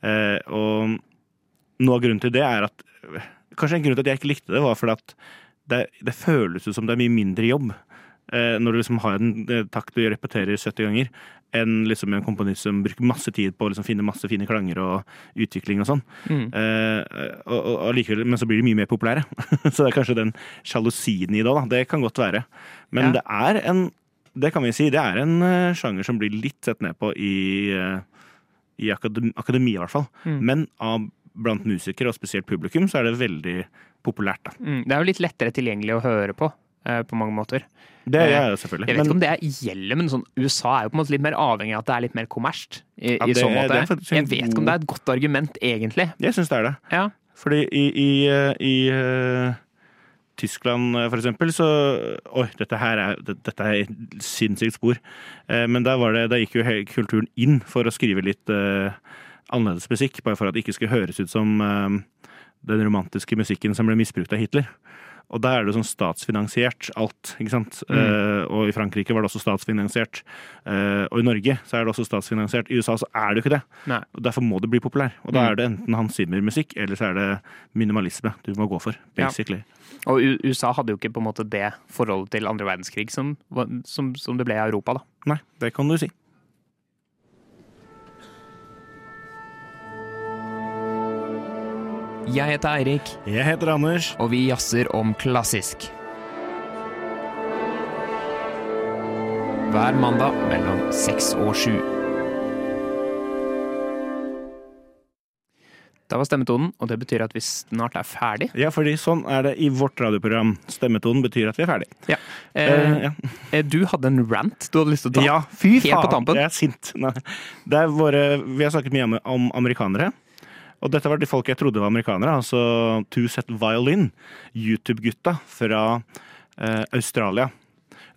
Uh, og noe av grunnen til det er at Kanskje en grunn til at jeg ikke likte det, var fordi at det, det føles ut som det er mye mindre jobb eh, når du liksom har en eh, takt du repeterer 70 ganger, enn liksom en komponist som bruker masse tid på å liksom finne masse fine klanger og utvikling og sånn. Mm. Eh, og, og, og likevel, men så blir de mye mer populære. så det er kanskje den sjalusien i det òg. Det kan godt være. Men Ja. det er en Det kan vi si, det er en eh, sjanger som blir litt sett ned på i, i akademi, akademi, i hvert fall. Mm. Men av, blant musikere, og spesielt publikum, så er det veldig populært, da. Mm. Det er jo litt lettere tilgjengelig å høre på, eh, på mange måter. Det Eh, er jo selvfølgelig. Jeg vet ikke om det gjelder, men sånn, USA er jo på en måte litt mer avhengig av at det er litt mer kommersielt. I, Ja, i så måte. faktisk Jeg vet ikke om det er et godt argument, egentlig. Jeg syns det er det. Ja. Fordi i, i, eh, i eh, Tyskland, eh, for eksempel, så Oi, dette her er, dette er et sinnssykt spor. Eh, Men der, det, der gikk jo kulturen inn for å skrive litt eh, annerledes musikk, bare for at det ikke skulle høres ut som eh, den romantiske musikken som ble misbrukt av Hitler. Og der er det sånn statsfinansiert alt, ikke sant. Mm. Uh, og i Frankrike var det også statsfinansiert. Uh, og i Norge så er det også statsfinansiert. I USA så er det jo ikke det. Nei. Og Derfor må det bli populær. Og da Mm. er det enten Hans Zimmer-musikk, eller så er det minimalisme du må gå for. Ja. Basically. Og U USA hadde jo ikke på en måte det forholdet til andre verdenskrig som, som, som det ble i Europa, da. Nei, det kan du si. Jeg heter Eirik, Jeg heter Anders. og vi jazzer om klassisk. Hver mandag mellom seks og sju. Da var stemmetonen, og det betyr at vi snart er ferdig. Ja, fordi sånn er det i vårt radioprogram. Stemmetonen betyr at vi er ferdig. Eh, Eh, ja. eh, Du hadde en rant du hadde lyst til å ta. ja, fy faen. Jeg er sint. Nei. Det er våre, vi har snakket mye om, om amerikanere. Og dette var de folk jeg trodde var amerikanere. Altså Two Set Violin, YouTube-gutta fra eh, Australia.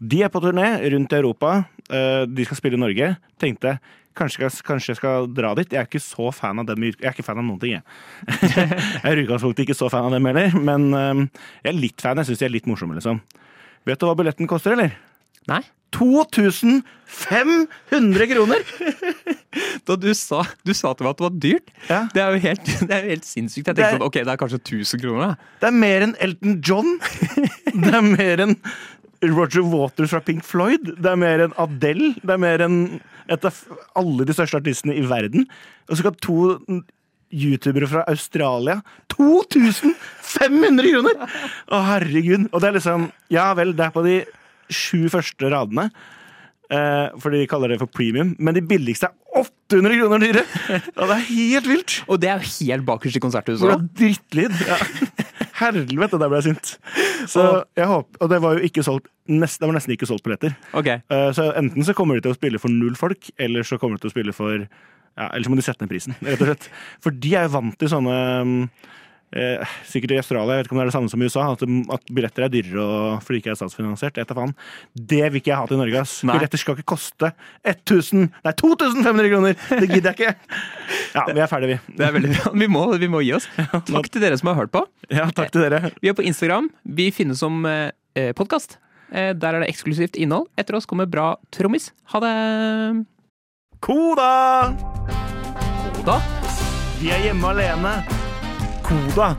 De er på turné rundt i Europa. Eh, de skal spille i Norge. Tenkte kanskje, kanskje jeg skal dra dit. Jeg er ikke så fan av dem. Jeg er ikke fan av noen ting, jeg. jeg er utgangspunktet ikke så fan av dem heller, men eh, jeg er litt fan. Jeg syns de er litt morsomme, liksom. Vet du hva billetten koster, eller? Nei? 2500 kroner! Da du sa, du sa til meg at det var dyrt. Ja. Det er jo helt, det er jo helt sinnssykt. Jeg Det er- tenkte sånn, ok, det er kanskje 1000 kroner. da. Det er mer enn Elton John. Det er mer enn Roger Waters fra Pink Floyd. Det er mer enn Adele. Det er mer enn et av alle de største artistene i verden. Og så skal to youtubere fra Australia 2500 kroner! Å, herregud. Og det er liksom Ja vel, det er på de sju første radene. Eh, for de kaller det for premium. Men de billigste er 800 kroner dyre! Og det er helt vilt! Og det er jo helt bakerst i konserthuset. Er drittlyd. Ja. Helvete, der ble jeg sint. Så jeg håper, Og det var jo ikke solgt nest, Det var nesten ikke solgt billetter. Ok, Eh, Så enten så kommer de til å spille for null folk, eller så kommer de til å spille for ja, Eller så må de sette ned prisen, rett og slett. For de er jo vant til sånne eh, Sikkert i Australia, jeg vet ikke om det er det samme som i USA, at, at billetter er dyrere og, fordi ikke er statsfinansiert. etter faen. Det vil ikke jeg ha til Norge. ass. Nei. Billetter skal ikke koste 1000 Nei, 2500 kroner! Det gidder jeg ikke! Ja, vi er ferdige, vi. det er veldig bra. Vi må, vi må gi oss. Takk til dere som har hørt på. Ja, takk til dere. Vi er på Instagram. Vi finnes som eh, podkast. Eh, der er det eksklusivt innhold. Etter oss kommer Bra trommis. Ha det! Koda! Da, Vi er hjemme alene. Koda.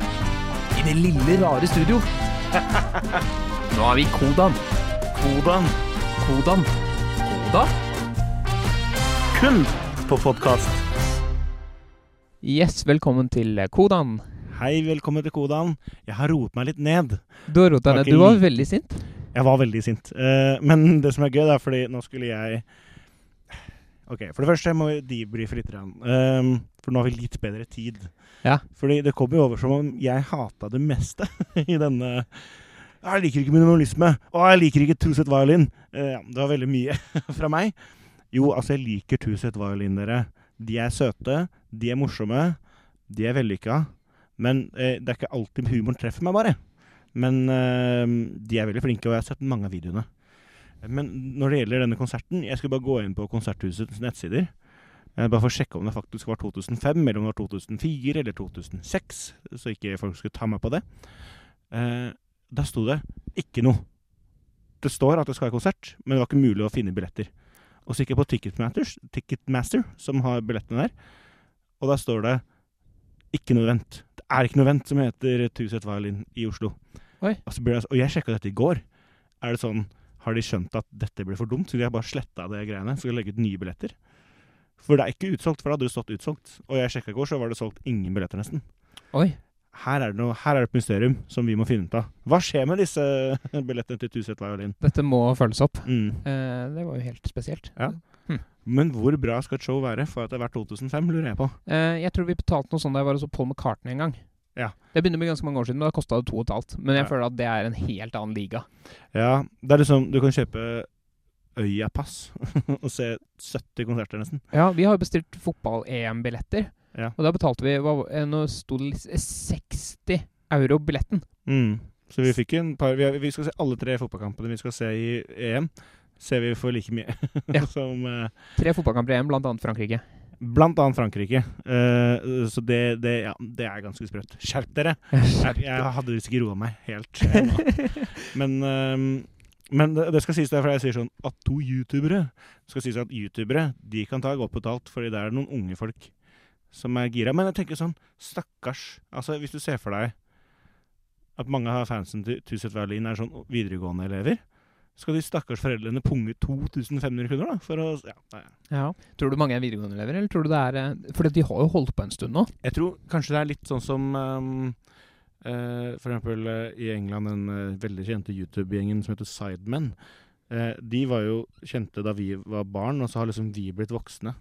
i det lille, rare studio. Nå er vi Kodan. Kodan. Kodan. Koda? Kun på podkast. Yes, velkommen til Kodan. Hei, velkommen til Kodan. Jeg har roet meg litt ned. Du har rotet deg ned. Du var veldig sint. Jeg var veldig sint. Eh, men det som er gøy, det er fordi nå skulle jeg Ok, For det første må vi debrife litt. Eh, for nå har vi litt bedre tid. Ja. Fordi det kom jo over som om jeg hata det meste i denne Jeg liker ikke minimalisme. Og jeg liker ikke Two-Set Violin. Uh, ja, det var veldig mye fra meg. Jo, altså, jeg liker Two-Set Violin, dere. De er søte, de er morsomme, de er vellykka. Men uh, det er ikke alltid humoren treffer meg, bare. Men uh, de er veldig flinke, og jeg har sett mange av videoene. Men når det gjelder denne konserten Jeg skulle bare gå inn på Konserthusets nettsider. eh, Bare for å sjekke om det faktisk var 2005, eller om det var 2004 eller 2006. Så ikke folk skulle ta meg på det. Eh, Da sto det ikke noe. Det står at det skal være konsert, men det var ikke mulig å finne billetter. Og så gikk jeg på Ticketmaster, Ticketmaster som har billettene der, og der står det ikke noe vent. Det er ikke noe vent som heter Tuset Set Violin i Oslo. Oi. Og, det, og jeg sjekka dette i går. Er det sånn Har de skjønt at dette blir for dumt? Så de har bare sletta det greiene? Skal legge ut nye billetter? For det er ikke utsolgt, for da hadde det stått utsolgt. Og jeg sjekka i går, så var det solgt ingen billetter, nesten. Oi. Her er, det noe, her er det et mysterium som vi må finne ut av. Hva skjer med disse billettene til Tuset Violin? Dette må følges opp. Mm. Eh, det var jo helt spesielt. Ja. Men hvor bra skal et show være for at det er verdt 2005, lurer jeg på. Eh, jeg tror vi betalte noe sånt da jeg var hos Paul McCartney en gang. Ja. Det begynner med ganske mange år siden, men da kosta det to og et halvt. Men jeg Ja. føler at det er en helt annen liga. Ja, det er liksom Du kan kjøpe Øyapass og se 70 konserter, nesten. Ja, vi har jo bestilt fotball-EM-billetter, Ja. og da betalte vi hva, eh, Nå sto det litt- 60 euro billetten. Mm. Så vi fikk en par vi, har- vi skal se alle tre fotballkampene vi skal se i EM. Ser vi for like mye Ja. som uh, Tre fotballkamper i EM, annet Frankrike. Blant annet Frankrike. Uh, så det, det, ja, det er ganske sprøtt. Skjerp dere! Jeg, jeg hadde visst ikke roa meg helt ennå. Men, uh, men det, det skal sies derfor jeg sier sånn at to youtubere skal sies at youtubere de kan ta godt betalt, fordi det er noen unge folk som er gira. Men jeg tenker sånn, stakkars Altså, hvis du ser for deg at mange av fansen til Tuset Verlin er sånn videregående elever, skal de stakkars foreldrene punge 2500 kroner da, for å Ja, nei. Ja. Tror du mange er videregående-elever, eller tror du det er eh, For de har jo holdt på en stund nå. Jeg tror kanskje det er litt sånn som um, uh, for eksempel eh, i England den uh, veldig kjente YouTube-gjengen som heter Sidemen. Eh, de var jo kjente da vi var barn, og så har liksom vi blitt voksne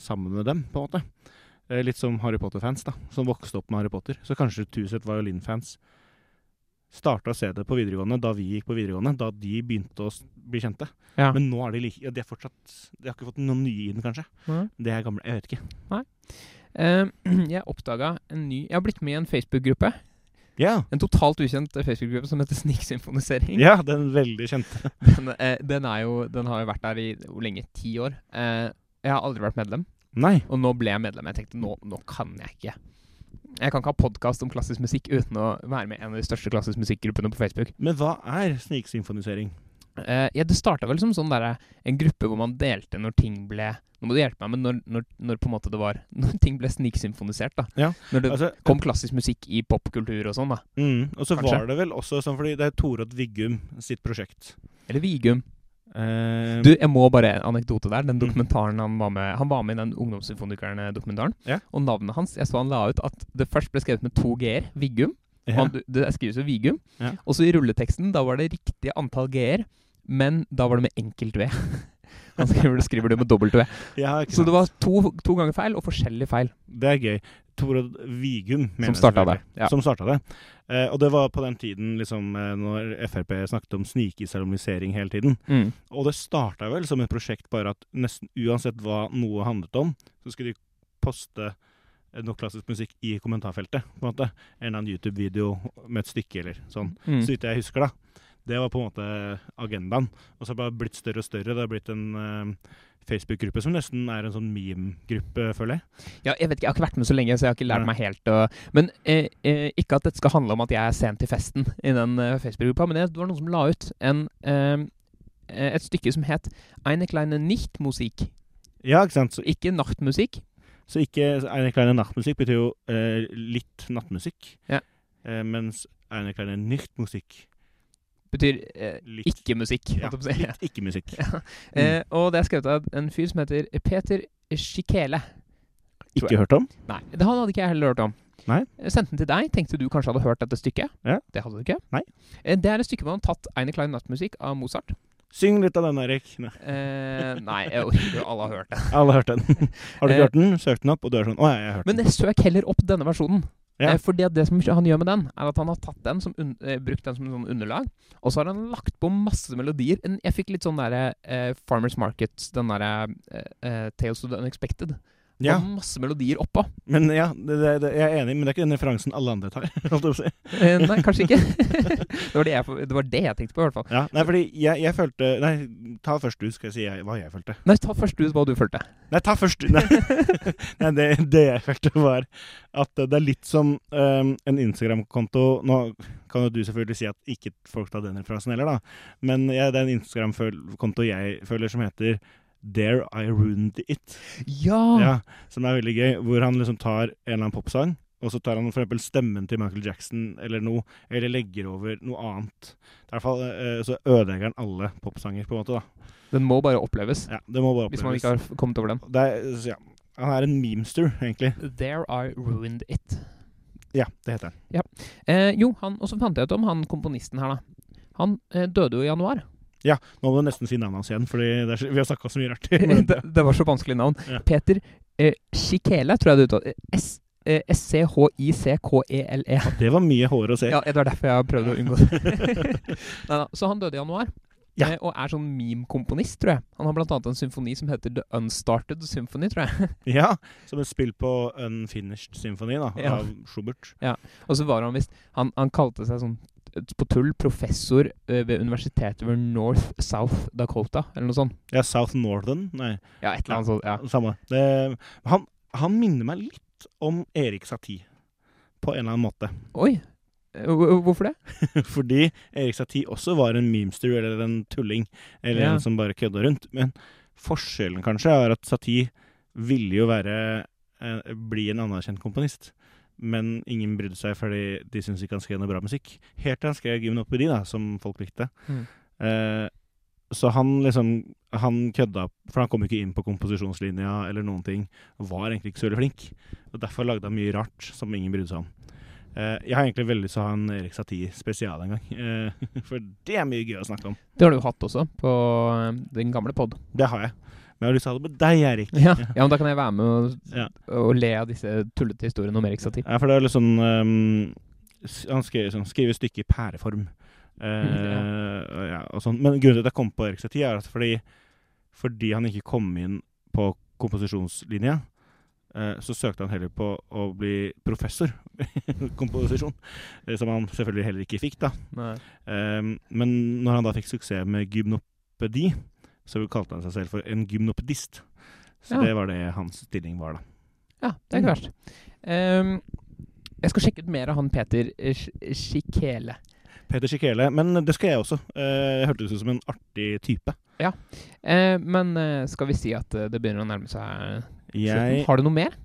sammen med dem, på en måte. Eh, litt som Harry Potter-fans, da, som vokste opp med Harry Potter. Så kanskje Tuset Violin-fans starta å se det på videregående da vi gikk på videregående, da de begynte å bli kjente. Ja. Men nå er de like ja, De er fortsatt De har ikke fått noen nye inn, kanskje. Nei. Det er gamle Jeg vet ikke. Uh, jeg oppdaga en ny Jeg har blitt med i en Facebook-gruppe. Ja. En totalt ukjent Facebook-gruppe som heter Sniksymfonisering. Ja, den veldig kjente. Den, uh, den, er jo, den har jo vært der i hvor lenge? Ti år. Uh, jeg har aldri vært medlem, Nei. og nå ble jeg medlem. Jeg tenkte nå, nå kan jeg ikke. Jeg kan ikke ha podkast om klassisk musikk uten å være med i en av de største klassisk musikkgruppene på Facebook. Men hva er sniksymfonisering? Uh, ja, det starta vel som sånn der, En gruppe hvor man delte når ting ble Nå må du hjelpe meg, men når, når, når på en måte det var Når ting ble sniksymfonisert, da. Ja, Når det Altså, kom klassisk musikk i popkultur og sånn, da. mm, og så Kanskje. var det vel også sånn fordi det er Torodd Viggum sitt prosjekt. Eller Vigum. Eh, Du, jeg må bare en anekdote der. Den Mm. dokumentaren han var med Han var med i den Ungdomssymfonikerne-dokumentaren. Yeah. Og navnet hans Jeg så han la ut at det først ble skrevet med to g-er. Vigum. Yeah. Og han, det skrives jo Vigum. Yeah. Og så i rulleteksten, da var det riktig antall g-er, men da var det med enkelt v. Han skriver skriver det med dobbelt v. ja, Så det var to, to ganger feil, og forskjellig feil, Det er gøy. Torod Vigum, som starta det. Ja. Som det. Eh, og det var på den tiden liksom, eh, når Frp snakket om snikislamisering hele tiden. Mm. Og det starta vel som et prosjekt bare at nesten uansett hva noe handlet om, så skulle de poste eh, noe klassisk musikk i kommentarfeltet. på En måte. En eller annen YouTube-video med et stykke eller sånn. Mm. Så vidt jeg husker, da. Det var på en måte agendaen. Og så har det bare blitt større og større. Det har blitt en uh, Facebook-gruppe som nesten er en sånn meme-gruppe, føler jeg. Ja, jeg vet ikke, jeg har ikke vært med så lenge, så jeg har ikke lært ja. meg helt å Men eh, eh, ikke at dette skal handle om at jeg er sent til festen i den eh, Facebook-gruppa, men det var noen som la ut en, eh, et stykke som het Eine kleine Nicht-Musik. Ja, ikke sant. Så, Ikke nachtmusikk. så ikke Eine kleine nachtmusikk betyr jo litt nattmusikk. Ja. Mens Eine kleine Nichtmusikk Betyr eh, ikke musikk. ja, ikke-musikk. Eh, og det er skrevet av en fyr som heter Peter Schikele. Ikke hørt om? Nei, det hadde ikke jeg heller hørt om. Nei. Jeg sendte den til deg. Tenkte du kanskje hadde hørt dette stykket. Ja. Det hadde du ikke. Nei. Eh, Det er et stykke hvor han har tatt Eine kleine nattmusikk av Mozart. Syng litt av den, Erik. Nei. Eh, nei, jeg orker jo alle har hørt den. Alle har hørt den. har du Eh, ikke hørt den? Søk den opp, og du er sånn Å ja, jeg har hørt Men den. jeg søk heller opp denne versjonen. Ja. Eh, for det, som han gjør med den, er at han har tatt den som un eh, brukt den som en sånn underlag, og så har han lagt på masse melodier. Jeg fikk litt sånn derre eh, Farmers Market, den derre eh, eh, Tales of the Unexpected. Ja, Og masse melodier oppå. men ja, det, det, jeg er enig, men det er ikke den referansen alle andre tar. si. Eh, nei, kanskje ikke. det, var det, jeg, det var det jeg tenkte på, i hvert fall. Ja, nei, fordi jeg, jeg følte Nei, ta først du, skal jeg si jeg, hva jeg følte. Nei, ta først ut hva du følte. Nei, ta først du. Nei, nei det, det jeg følte, var at det er litt som um, en Instagram-konto Nå kan jo du selvfølgelig si at ikke folk tar den referansen heller, da. Men det er en Instagram-konto jeg føler som heter There I Ruined It. Ja! Ja, som er veldig gøy. Hvor han liksom tar en eller annen popsang, og så tar han eksempel stemmen til Michael Jackson eller noe, eller legger over noe annet. I hvert fall eh, så ødelegger han alle popsanger, på en måte. da. Den må bare oppleves. Ja, Det må bare oppleves. Hvis man ikke har kommet over den. Det er, så ja, han er en memester, egentlig. There I ruined it. Ja, det heter han. Eh, jo, han, og så fant jeg ut om han komponisten her, da. Han eh, døde jo i januar. Nå må du nesten si navnet hans igjen, så- vi har snakka så mye rart. det, det var så vanskelig navn. Ja. Peter eh, Schikele, tror jeg det uttaler. S- eh, S-C-H-I-C-K-E-L-E. det var mye hår å se. Ja, det var derfor jeg prøvde å unngå det. Neida, så han døde i januar. Ja. Eh, og er sånn meme-komponist, tror jeg. Han har blant annet en symfoni som heter The Unstarted Symphony, tror jeg. Ja, Som et spill på Unfinished Symphony da, Ja. av Schubert. Og så var han visst han, han kalte seg sånn på tull professor ved universitetet ved North South Dakota, eller noe sånt. Ja, South Northern? Nei, Ja, et eller annet sånt. Ja. samme. Det, han, han minner meg litt om Erik Satie, på en eller annen måte. Oi! Hvor- Hvorfor det? Fordi Erik Satie også var en memester, eller en tulling, eller Ja. en som bare kødda rundt. Men forskjellen kanskje er at Satie ville jo være eh, bli en anerkjent komponist. Men ingen brydde seg fordi de syntes ikke han skrev noe bra musikk. Helt til han skrev Gymnopedi, da, som folk likte. Mm. Eh, så han liksom Han kødda, for han kom ikke inn på komposisjonslinja eller noen ting. Var egentlig ikke så veldig flink. Og Derfor lagde han mye rart som ingen brydde seg om. Eh, jeg har egentlig veldig lyst til å ha en Erik Satie spesial en gang. Eh, for det er mye gøy å snakke om. Det har du jo hatt også, på eh, den gamle pod. Det har jeg. Men jeg har lyst til å ha det med deg, Erik. Ja. ja, men da kan jeg være med og, Ja. og le av disse tullete historiene om Erik Satie. Ja, for det er litt sånn ehm, Han skriver, sånn, skriver stykket i pæreform. Uh, ja, sånn. Men grunnen til at jeg kom på Erik Satie, er at fordi, fordi han ikke kom inn på komposisjonslinja, så søkte han heller på å bli professor i komposisjon. eh, Som han selvfølgelig heller ikke fikk, da. Ehm, men når han da fikk suksess med gymnopedi, så kalte han seg selv for en gymnopedist. Så Ja. det var det hans stilling var, da. Ja, det er ikke verst. Um, jeg skal sjekke ut mer av han Peter Sjikele. Peter Sjikele, Men det skal jeg også. Uh, Jeg hørtes ut som en artig type. Eh, men uh, skal vi si at eh, det begynner å nærme seg? Jeg, Har du noe mer?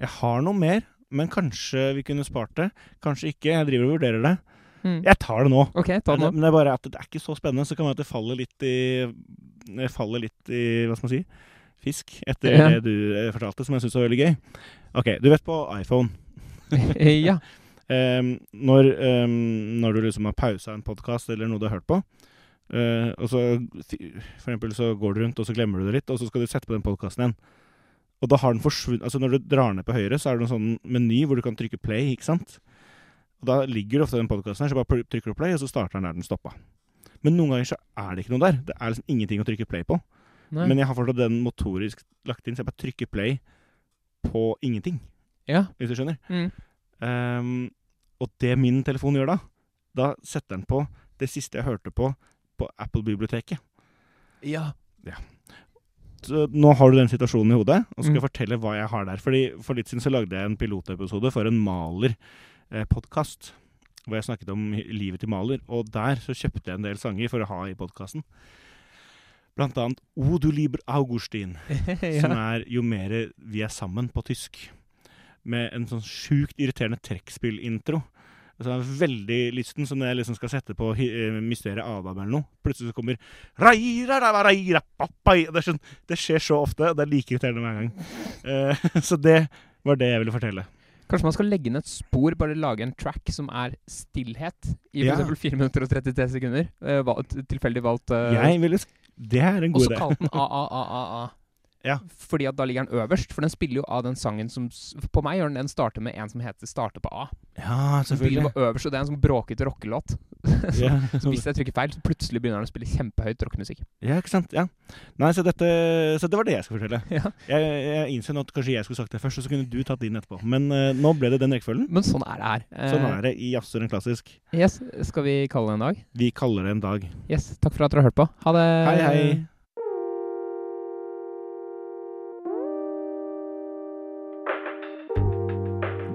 jeg har noe mer, men kanskje vi kunne spart det. Kanskje ikke. Jeg driver og vurderer det. Mm. Jeg tar det nå. Okay, ta det nå. men det er bare at det er ikke så spennende. Så kan det være at det faller litt i faller litt i Hva skal man si? Fisk. Etter Ja. det du eh, fortalte, som jeg syns var veldig gøy. Ok, du vet på iPhone ja. Um, når, um, når du liksom har pausa en podkast eller noe du har hørt på, uh, og så for eksempel så går du rundt, og så glemmer du det litt, og så skal du sette på den podkasten igjen. Og da har den forsvunnet Altså når du drar ned på høyre, så er det en sånn meny hvor du kan trykke play, ikke sant? Og da ligger det ofte den podkasten her, så bare trykker du play, og så starter den der den stoppa. Men noen ganger så er det ikke noe der. Det er liksom ingenting å trykke play på. Nei. Men jeg har fortsatt den motorisk lagt inn, så jeg bare trykker play på ingenting, ja. hvis du skjønner. Mm. Um, og det min telefon gjør da, da setter den på det siste jeg hørte på på Apple-biblioteket. ja. Så nå har du den situasjonen i hodet, og så skal Mm. jeg fortelle hva jeg har der. Fordi For litt siden så lagde jeg en pilotepisode for en Maler-podkast. hvor jeg snakket om livet til Maler. Og der så kjøpte jeg en del sanger for å ha i podkasten. Blant annet O du lieber Augustin. som er Jo mere vi er sammen på tysk. Med en sånn sjukt irriterende trekkspillintro. Så er er veldig lysten, så når jeg liksom skal sette på eh, Mysteriet Adam eller noe, plutselig så kommer. Det, sånn, det skjer så ofte, og det er like irriterende hver gang. Uh, så det var det jeg ville fortelle. Kanskje man skal legge inn et spor, bare lage en track som er stillhet i Ja. f.eks. 4 minutter og 33 sekunder. Uh, valgt, tilfeldig valgt. uh, Jeg ville Det er en og god så kalt den AAAAA. Ja. Fordi at da ligger den øverst, for den spiller jo av den sangen som På meg gjør den den starter med en som heter 'Starter på A'. Ja, selvfølgelig. Den øverst, og det er en sånn bråkete rockelåt. Yeah. Så hvis jeg trykker feil, så plutselig begynner den å spille kjempehøyt rockemusikk. ja, ikke sant. Ja. Nei, så, dette, så det var det jeg skulle fortelle. Ja. Jeg, jeg innser nå at kanskje jeg skulle sagt det først, og så kunne du tatt din etterpå. Men uh, nå ble det den rekkefølgen. Men sånn er det her. Sånn er det i Jazzer en klassisk. Eh, Yes, Skal vi kalle det en dag? Vi kaller det en dag. Yes, Takk for at dere har hørt på. Ha det. Hei, hei.